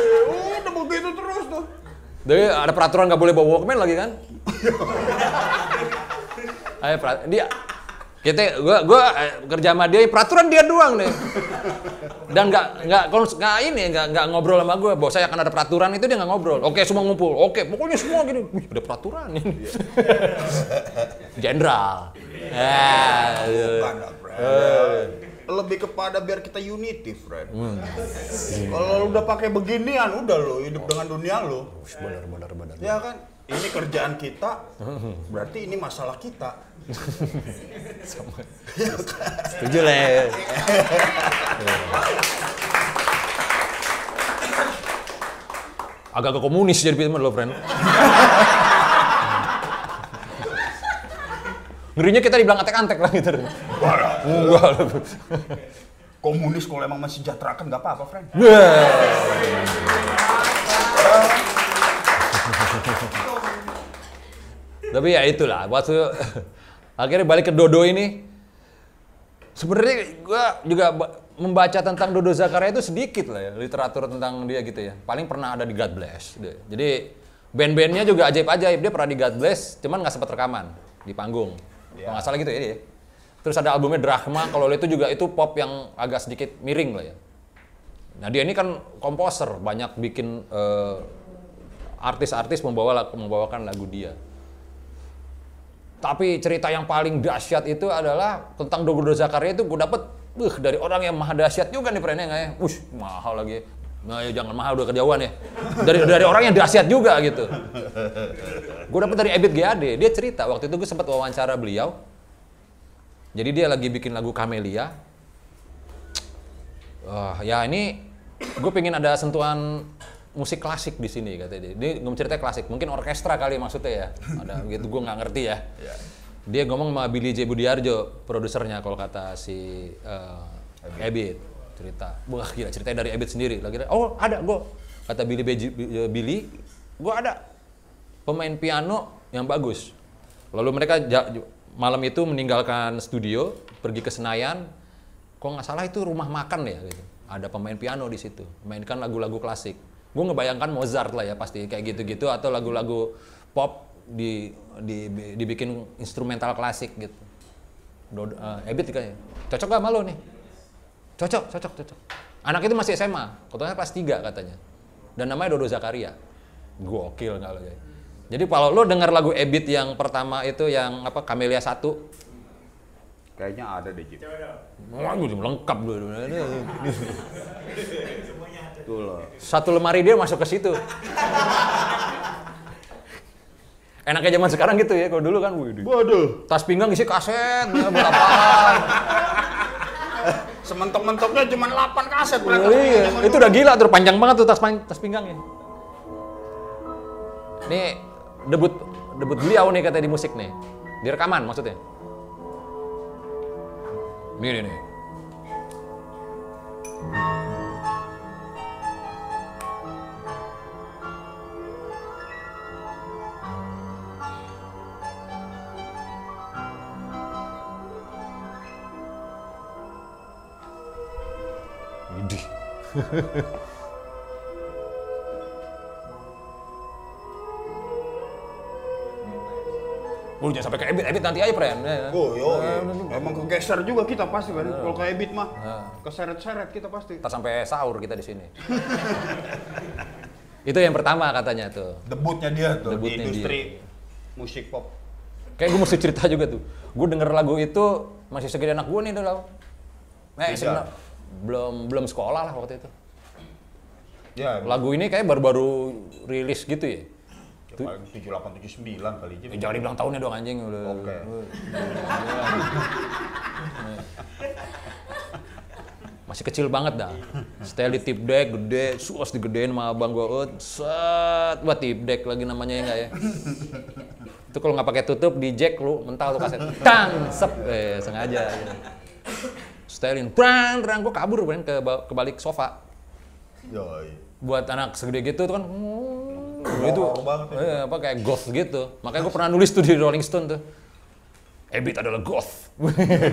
ya udah begitu terus tuh. Jadi ada peraturan nggak boleh bawa Walkman lagi kan? (laughs) Ayo dia kita gua gua eh, kerja sama dia peraturan dia doang nih. Dan nggak nggak nggak ini nggak nggak ngobrol sama gua. Bahwa saya akan ada peraturan itu dia nggak ngobrol. Oke semua ngumpul. Oke pokoknya semua gini. Wih ada peraturan ini. Jenderal. Lah, friend. Lebih kepada biar kita unity, friend. Kalau lu udah pakai beginian, udah lo hidup dengan dunia lo. Benar benar benar. Ya kan? Ini kerjaan kita, berarti ini masalah kita. Setuju lah. ya. Agak-agak komunis jadi film lo, friend. Ngerinya kita dibilang antek-antek lah gitu. Enggak lah. Komunis kalau emang masih sejahterakan nggak apa-apa, friend. Tapi ya itulah, waktu akhirnya balik ke Dodo ini, sebenarnya gue juga ba- membaca tentang Dodo Zakaria itu sedikit lah ya, literatur tentang dia gitu ya. Paling pernah ada di God Bless. Jadi band-bandnya juga ajaib-ajaib, dia pernah di God Bless, cuman nggak sempat rekaman di panggung. Kalau nggak salah gitu ya dia. Terus ada albumnya Drachma, kalau itu juga itu pop yang agak sedikit miring lah ya. Nah dia ini kan komposer, banyak bikin eh, artis-artis membawa membawakan lagu dia. Tapi cerita yang paling dahsyat itu adalah tentang Dodo Zakaria itu gue dapet uh, dari orang yang maha dahsyat juga nih perennya nggak ya? Wush, mahal lagi. Nah, ya jangan mahal udah kejauhan ya. Dari dari orang yang dahsyat juga gitu. Gue dapet dari Ebit GAD, dia cerita waktu itu gue sempat wawancara beliau. Jadi dia lagi bikin lagu Camelia. Wah, ya ini gue pengen ada sentuhan musik klasik di sini katanya dia. Dia ngomong cerita klasik, mungkin orkestra kali maksudnya ya. Ada (laughs) gitu gue nggak ngerti ya. Dia ngomong sama Billy J Budiarjo, produsernya kalau kata si eh, Ebit cerita. Wah gila ceritanya dari Ebit sendiri. Lagi oh ada gue kata Billy Beji- Billy, gue ada pemain piano yang bagus. Lalu mereka malam itu meninggalkan studio, pergi ke Senayan. Kok nggak salah itu rumah makan ya gitu. Ada pemain piano di situ, mainkan lagu-lagu klasik. Gue ngebayangkan Mozart lah ya pasti kayak gitu-gitu atau lagu-lagu pop di, di, dibikin instrumental klasik gitu. Dodo, eh, Ebit kayaknya. Cocok gak sama lo nih? Cocok, cocok, cocok. Anak itu masih SMA, katanya kelas 3 katanya. Dan namanya Dodo Zakaria. Gokil nggak lo ya. Jadi kalau lo dengar lagu Ebit yang pertama itu yang apa Camelia 1, Kayaknya ada deh, Jim. wah gue lengkap dulu. (laughs) Tuh loh. Satu lemari dia masuk ke situ. Enaknya zaman sekarang gitu ya, kalau dulu kan wih, Waduh. tas pinggang isi kaset, buat apaan. Sementok-mentoknya cuma 8 kaset. Oh, iya, zaman itu dulu. udah gila tuh panjang banget tuh tas tas pinggangnya. Ini debut debut beliau nih katanya di musik nih. Di rekaman maksudnya. Ini nih. Oh, jangan sampai ke Ebit, Ebit nanti aja, Pren. Ya. Oh, yo, emang kegeser juga kita pasti kan. Kalau kayak beat mah, Nah. keseret-seret kita pasti. Ntar sampai sahur kita di sini. Itu yang pertama katanya tuh. Debutnya dia tuh Debutnya di industri musik pop. Kayak gue mesti cerita juga tuh. Gue denger lagu itu masih segede anak gue nih tuh. Eh, belum belum sekolah lah waktu itu. Ya, Lagu ini kayak baru-baru rilis gitu ya. paling 78 79 kali aja. Eh, jangan dibilang tahunnya dong anjing udah. Oke. (laughs) Masih kecil banget dah. Setel di tip deck gede, suas digedein sama abang gua. Ut, set, buat tip deck lagi namanya ya enggak ya. Itu kalau nggak pakai tutup di jack lu mental tuh kaset. Tang, sep, eh sengaja. Ya. Setelin, brang, brang, gua kabur brang ke ke balik sofa. Yoi. Buat anak segede gitu tuh kan, hmm, itu ya. eh, apa kayak goth gitu. Makanya gua pernah nulis tuh di Rolling Stone tuh. Ebit adalah goth.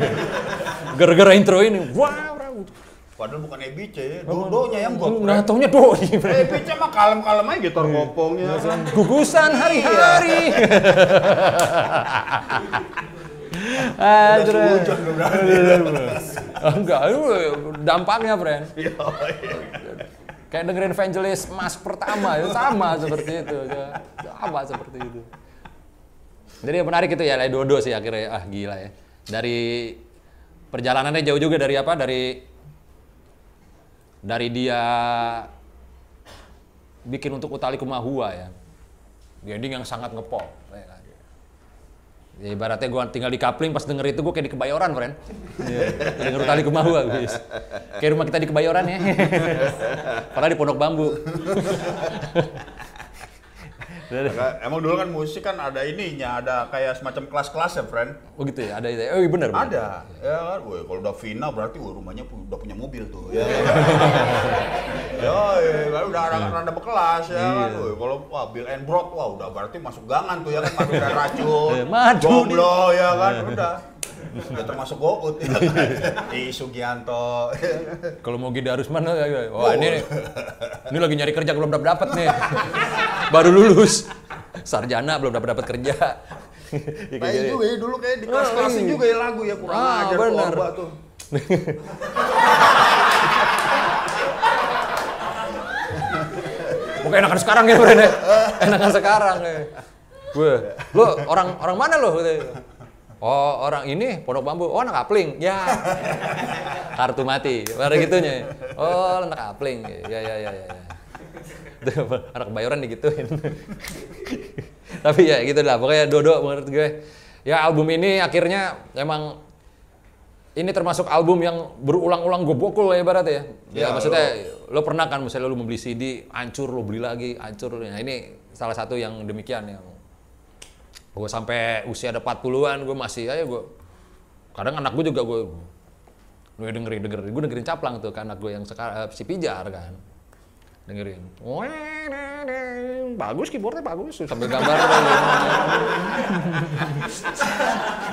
(laughs) Gara-gara intro ini, wah, brang. Padahal bukan EBC ya, dodonya yang got. Nah, taunya doi, brang. EBC mah kalem-kalem aja gitar ngopongnya. gugusan hari-hari. (laughs) (laughs) Hujan udah berarti. Enggak, itu dampaknya, friend. (laughs) Yoi. Kayak dengerin Vangelis Mas pertama, itu sama (laughs) seperti itu. ya. Sama seperti itu. Jadi yang menarik itu ya, Dodo sih akhirnya. Ah, gila ya. Dari perjalanannya jauh juga dari apa? Dari dari dia bikin untuk Utali Kumahua ya. Ending yang sangat ngepop. ya. Ya, ibaratnya gue tinggal di Kapling pas denger itu gue kayak di Kebayoran, friend. Iya, denger Utali Kumahua, guys. Kayak rumah kita di Kebayoran ya. Padahal di Pondok Bambu. Maka, Emang dulu kan musik kan ada ininya, ada kayak semacam kelas-kelas ya, friend. Oh gitu ya, ada itu. ya? Oh iya bener. Ada, ya kan. Woi, kalau udah Vina berarti woi, rumahnya udah punya mobil tuh. Ya, (laughs) ya, ya udah rada, rada berkelas ya kan. Kalau wah Bill and Broad, wah udah berarti masuk gangan tuh ya kan, madu dan (laughs) racun. Eh, madu Jomblo ya kan, udah. Ya termasuk Gout ya kan. (laughs) Di Sugianto. Kalau mau Gida Rusman, wah oh, ini ini lagi nyari kerja belum dapat dapat nih. (laughs) Baru lulus. Sarjana belum dapat dapat kerja. Gitu. juga ya dulu kayak di kelas-kelasin juga ya lagu ya kurang Ah, ajar tuh Pokoknya enakan sekarang ya, Bren. ya. (laughs) Enakan sekarang ya. Gue, lu orang orang mana lo? Oh, orang ini Pondok Bambu. Oh, anak kapling. Ya. Kartu mati. Pada gitunya. Oh, anak kapling. Ya, ya, ya, ya. ya. Anak bayoran digituin. (laughs) Tapi ya gitu lah. Pokoknya Dodo menurut gue. Ya album ini akhirnya emang ini termasuk album yang berulang-ulang gue bokul ya ibaratnya ya. Ya, Ya, maksudnya lo pernah kan misalnya lo membeli CD, hancur lo beli lagi, hancur. Nah ini salah satu yang demikian yang gue sampai usia ada 40-an gue masih aja gue kadang anak gue juga gue gue dengerin dengerin gue dengerin caplang tuh kan anak gue yang sekarang si pijar kan dengerin bagus keyboardnya bagus sambil gambar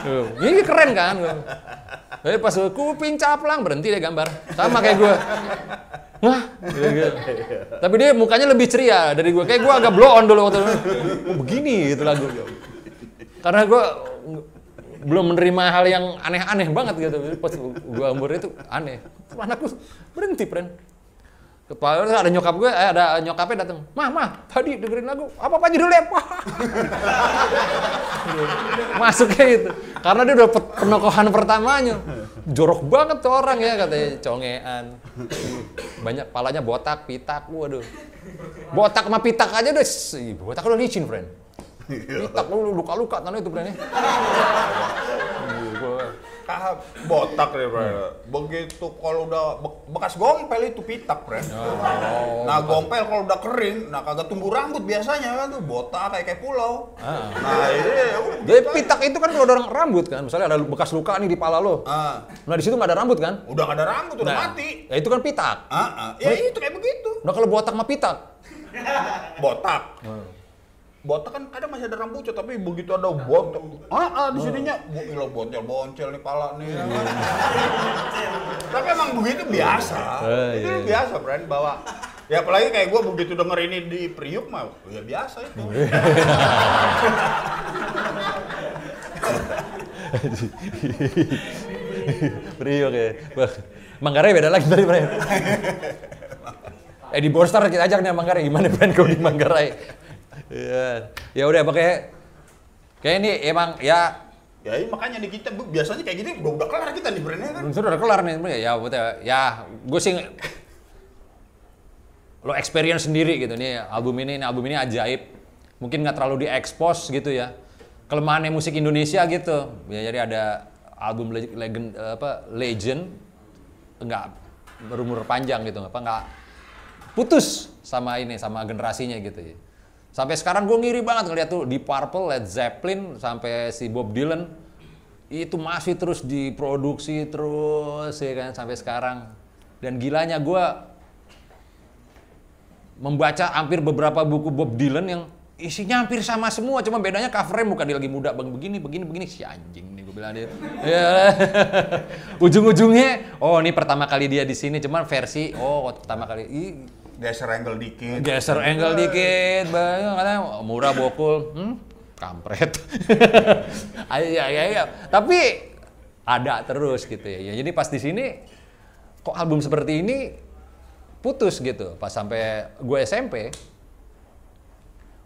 Tuh, ini keren kan tapi pas kuping caplang berhenti deh gambar sama kayak gue Wah, gitu. tapi dia mukanya lebih ceria dari gue. Kayak gue agak blow on dulu waktu itu. Oh, begini gitu lagu. Karena gue belum menerima hal yang aneh-aneh banget gitu. Pas gue umur itu aneh. Anakku berhenti, friend. Kepala ada nyokap gue, eh, ada nyokapnya datang. Mah, mah, tadi dengerin lagu. Apa apa judulnya? Wah. (laughs) Masuknya itu. Karena dia udah pe- penokohan pertamanya. Jorok banget tuh orang ya katanya congean. Banyak palanya botak, pitak, waduh. Botak sama pitak aja ih, botak udah licin, friend. (laughs) Pitak lu luka-luka tanah itu, friend. Ya. Ah, botak deh, bro. Begitu kalau udah be- bekas gompel itu pitak, bro. nah, gompel kalau udah kering, nah kagak tumbuh rambut biasanya kan tuh botak kayak kayak pulau. Ah. Nah, ini ya udah Jadi pitak itu kan kalau ada rambut kan, misalnya ada bekas luka nih di pala lo. Ah, Nah di situ nggak ada rambut kan? udah gak ada rambut, udah Nah, mati. Ya itu kan pitak. Ah, ah. Ya itu kayak begitu. Nah kalau botak sama pitak, Botak. Hmm. Botak kan ada masih ada rambutnya, tapi begitu ada botak, ah, ah di sininya, bu, ilah boncel boncel nih pala nih. ya kan. (laughs) tapi emang begitu biasa, Eh, itu iya, iya. biasa, friend, bawa. Ya apalagi kayak gue begitu denger ini di Priuk mah, ya biasa itu. (laughs) Priok ya. Manggarai beda lagi dari Bray. (laughs) Eh di Borstar kita ajak nih Manggarai gimana band kau di Manggarai? Iya. Ya udah pakai kayak ini emang ya. Ya iya, makanya di kita biasanya kayak gini udah udah kelar kita nih brandnya kan. sudah udah kelar nih ya. Betul ya gue sih lo experience sendiri gitu nih album ini. Ini album ini ajaib. Mungkin nggak terlalu diekspos gitu ya. Kelemahannya musik Indonesia gitu. Ya jadi ada album leg- legend apa legend. Nggak berumur panjang gitu apa nggak putus sama ini sama generasinya gitu ya sampai sekarang gue ngiri banget ngeliat tuh di Purple Led Zeppelin sampai si Bob Dylan itu masih terus diproduksi terus ya kan sampai sekarang dan gilanya gue membaca hampir beberapa buku Bob Dylan yang isinya hampir sama semua, cuma bedanya covernya muka dia lagi muda bang begini begini begini si anjing nih gue bilang dia. Ya. (laughs) Ujung-ujungnya, oh ini pertama kali dia di sini, cuman versi oh pertama kali Geser angle dikit. geser angle dikit, bang katanya murah bokul, hmm, kampret. (laughs) Ayo ya ya ya, tapi ada terus gitu ya. Jadi pas di sini kok album seperti ini putus gitu. Pas sampai gue SMP,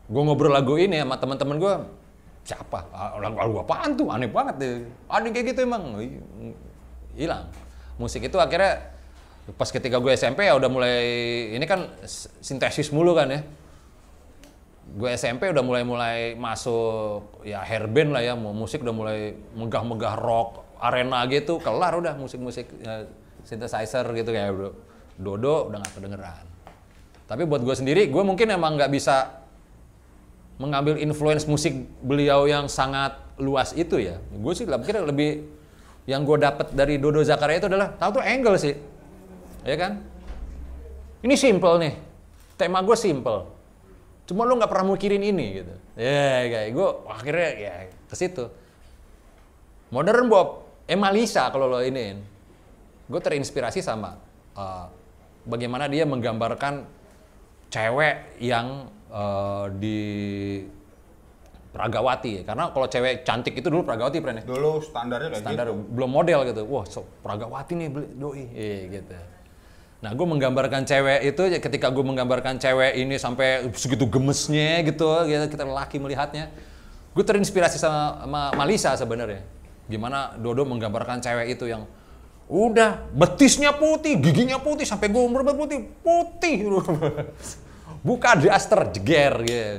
gue ngobrol lagu ini sama teman-teman gue, siapa? Lagu, lagu apaan tuh? Aneh banget deh. Aneh kayak gitu emang. Hilang. Musik itu akhirnya pas ketika gue SMP ya udah mulai ini kan sintesis mulu kan ya. Gue SMP udah mulai-mulai masuk ya hairband lah ya, musik udah mulai megah-megah rock, arena gitu, kelar udah musik-musik ya, synthesizer gitu kayak bro. Dodo udah nggak kedengeran. Tapi buat gue sendiri, gue mungkin emang nggak bisa mengambil influence musik beliau yang sangat luas itu ya. Gue sih pikir lebih yang gue dapet dari Dodo Zakaria itu adalah tahu tuh angle sih, ya kan? Ini simple nih, tema gue simple. Cuma lu nggak pernah mikirin ini gitu. Ya kayak gue akhirnya ya ke situ. Modern Bob, Emalisa kalau lo iniin. Gue terinspirasi sama uh, bagaimana dia menggambarkan cewek yang uh, di Pragawati karena kalau cewek cantik itu dulu Pragawati pren ya? Dulu standarnya kayak standar gitu. belum model gitu wah so, Pragawati nih doi eh, gitu nah gue menggambarkan cewek itu ya ketika gue menggambarkan cewek ini sampai segitu gemesnya gitu gitu kita lelaki melihatnya gue terinspirasi sama, sama Malisa sebenarnya gimana Dodo menggambarkan cewek itu yang udah betisnya putih giginya putih sampai gue umur putih putih (laughs) buka daster jeger gitu.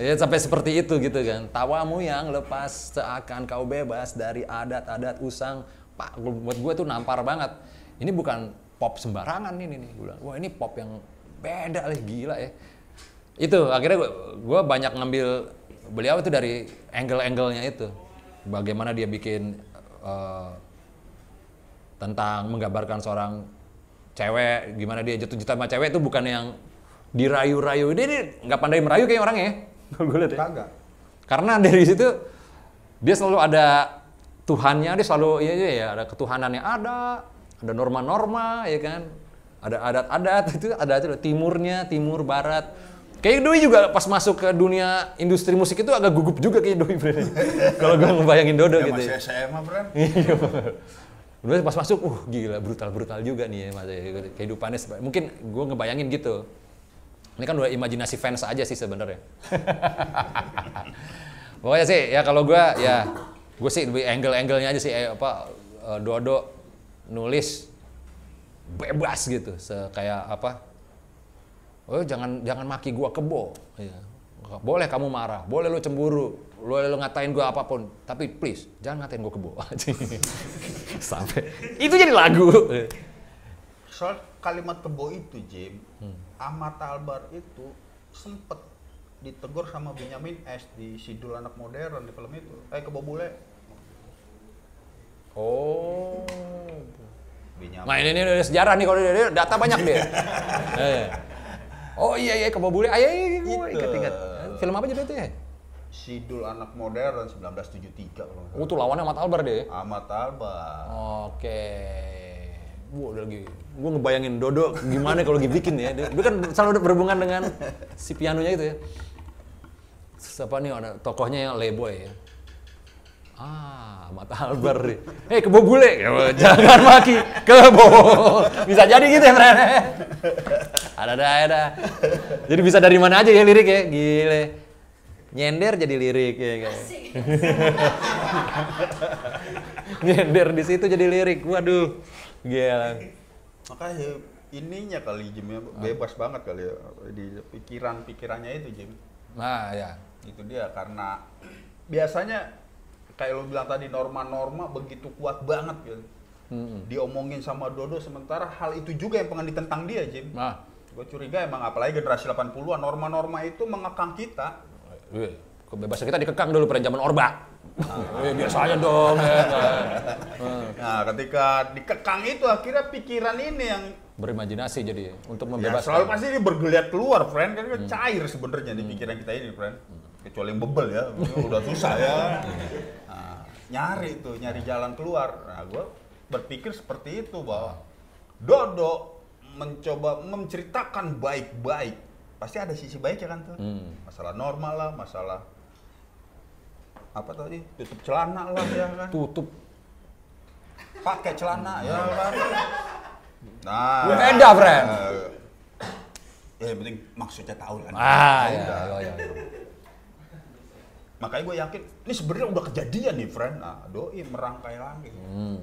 Ya, sampai seperti itu gitu kan. Tawamu yang lepas seakan kau bebas dari adat-adat usang. Pak, buat gue tuh nampar banget. Ini bukan pop sembarangan ini nih. Gue bilang, wah ini pop yang beda lah, gila ya. Itu akhirnya gue, gue banyak ngambil beliau itu dari angle-angle-nya itu. Bagaimana dia bikin eh, tentang menggambarkan seorang cewek gimana dia jatuh cinta sama cewek itu bukan yang dirayu-rayu dia, dia nggak pandai merayu kayak orangnya ya gue lihat ya Kagak. karena dari situ dia selalu ada Tuhannya dia selalu iya iya ya ada ketuhanannya ada ada norma-norma ya kan ada adat-adat itu ada itu timurnya timur barat kayak Doi juga pas masuk ke dunia industri musik itu agak gugup juga kayak Doi (laughs) kalau gue ngebayangin Dodo Ya gitu masih ya. SMA, Bran. Iya. Pas masuk, uh gila brutal-brutal juga nih ya mas kehidupannya. seba- Mungkin gue ngebayangin gitu. Ini kan udah imajinasi fans aja sih sebenarnya. (laughs) Pokoknya sih ya kalau gue ya gue sih lebih angle-angle-nya aja sih eh, apa eh, Dodo nulis bebas gitu, kayak apa? Oh jangan jangan maki gua kebo. Iya. Boleh kamu marah, boleh lu cemburu, boleh lu ngatain gua apa pun, tapi please jangan ngatain gua kebo. (laughs) Sampai itu jadi lagu. Soal kalimat kebo itu, Jim, Hmm. Ahmad Albar itu sempet ditegur sama Benyamin S di Sidul Anak Modern di film itu. Eh, kebo bule. Oh. Nah ini, ini udah sejarah nih kalau dia, data banyak dia. (laughs) Eh. Oh iya iya kebo bule, ayo iya, iya, gua Itu. ingat ingat. Film apa jadi itu ya? Sidul Anak Modern 1973 kalau Oh tuh lawannya Ahmad Albar deh. Ahmad Albar. Oke. Gua udah lagi, gua ngebayangin Dodo gimana kalau bikin ya. Dia, dia kan selalu berhubungan dengan si pianonya itu ya. Terus apa nih ada tokohnya yang Leboy ya. Ah, mata nih. Hei, kebo bule. Ya, Jangan maki. Kebo. Bisa jadi gitu ya, Fren. Ada dah, ada. Jadi bisa dari mana aja ya lirik ya. Gile. Nyender jadi lirik ya kayak. Nyender di situ jadi lirik. Waduh. Gila. Makanya ininya kali Jim ya, bebas banget kali ya di pikiran-pikirannya itu Jim. Nah, ya. Itu dia karena biasanya kayak lo bilang tadi norma-norma begitu kuat banget gitu. Mm-mm. Diomongin sama Dodo sementara hal itu juga yang pengen ditentang dia Jim. Nah, Gue curiga emang apalagi generasi 80-an norma-norma itu mengekang kita. Kebebasan kita dikekang dulu pada zaman Orba. Eh, biasa aja dong. ya? Eh, Nah, ketika dikekang itu akhirnya pikiran ini yang Berimajinasi jadi untuk ya, membebaskan. selalu pasti dia bergeliat keluar, friend. Kan cair sebenarnya di pikiran kita ini, friend. Kecuali yang bebel ya, ini udah susah ya. Nyari tuh, nyari jalan keluar. Nah, gue berpikir seperti itu bahwa Dodo mencoba menceritakan baik-baik. Pasti ada sisi baiknya kan tuh. Hmm. Masalah normal lah, masalah apa tadi tutup celana lah ya kan Tutup. pakai celana ya kan nah Beda, friend. eh, ya yang penting maksudnya tahu kan Ah, ya, Udah. ya, ya. makanya gue yakin ini sebenarnya udah kejadian nih friend nah doi merangkai lagi Hmm.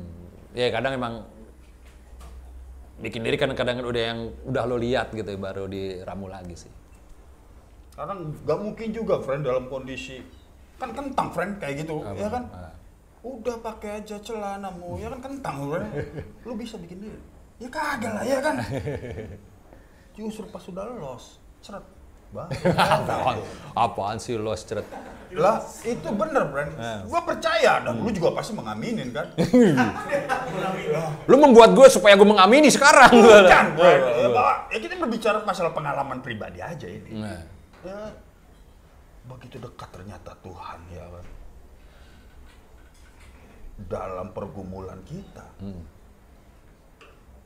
Ya kadang emang bikin diri kan kadang udah yang udah lo lihat gitu baru diramu lagi sih. karena nggak mungkin juga friend dalam kondisi kan kentang friend kayak gitu Apa? ya kan Ah. udah pakai aja celanamu ya kan kentang friend lu bisa bikin diri ya kagak lah ya kan justru pas sudah los ceret Bah. apaan, (laughs) apaan sih lo ceret? Lah itu bener friend Ah. gua percaya dan lu juga pasti mengaminin kan (laughs) Lu membuat gue supaya gue mengamini sekarang. Bukan, friend. (laughs) Ya, kita berbicara masalah pengalaman pribadi aja ini Nah, ya begitu dekat ternyata Tuhan ya kan dalam pergumulan kita Hmm.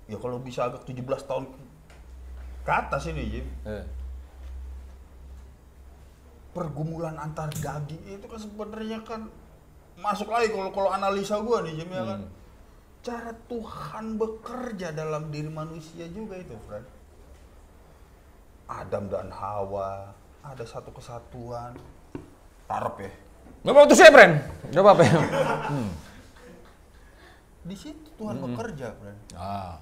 ya kalau bisa agak 17 tahun ke atas ini Jim eh. Pergumulan antar daging itu kan sebenarnya kan masuk lagi kalau kalau analisa gua nih Jim ya kan Hmm. cara Tuhan bekerja dalam diri manusia juga itu friend Adam dan Hawa ada satu kesatuan Arab ya Gak apa-apa tuh saya, Bren. Gak apa-apa ya. Hmm. di situ Tuhan bekerja friend Ah.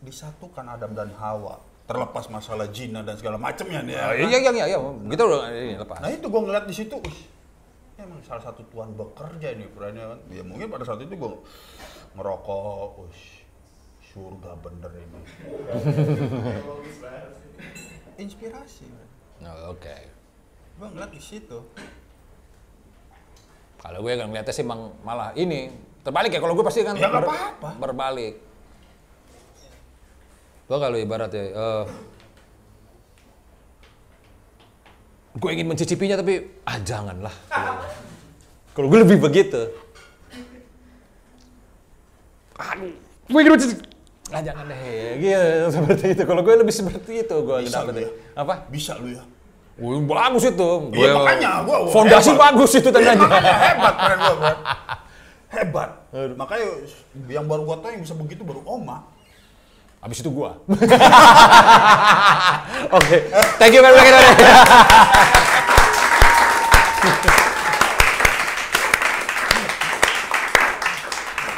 disatukan Adam dan Hawa terlepas masalah zina dan segala macamnya nih ya Ah, kan? iya, iya, iya, iya. Kita udah ini lepas. Nah itu gue ngeliat di situ, wih, emang salah satu Tuhan bekerja ini, friend ya kan. Ya mungkin pada saat itu gue ngerokok, wih, surga bener ini. Inspirasi, Oh, Oke. gue ngeliat di situ. Kalau gue kan ngeliatnya sih emang malah ini terbalik ya. Kalau gue pasti kan Ya, nggak apa-apa. berbalik. Gue kalau ibarat ya, eh, gue ingin mencicipinya tapi ah janganlah. Kalau gue lebih begitu. Aduh, gue ingin mencicipi. Ah jangan deh, gitu seperti itu. Kalau gue lebih seperti itu gue Bisa lu ya. Apa? Bisa lu ya. Wih, bagus itu. Iya, makanya gua- gua fondasi hebat. bagus itu Ya, tandanya. makanya hebat, friend gue, friend. Hebat. Makanya yang baru gue tau yang bisa begitu baru Oma. Habis itu gua. (laughs) Oke. Thank you very much. (laughs)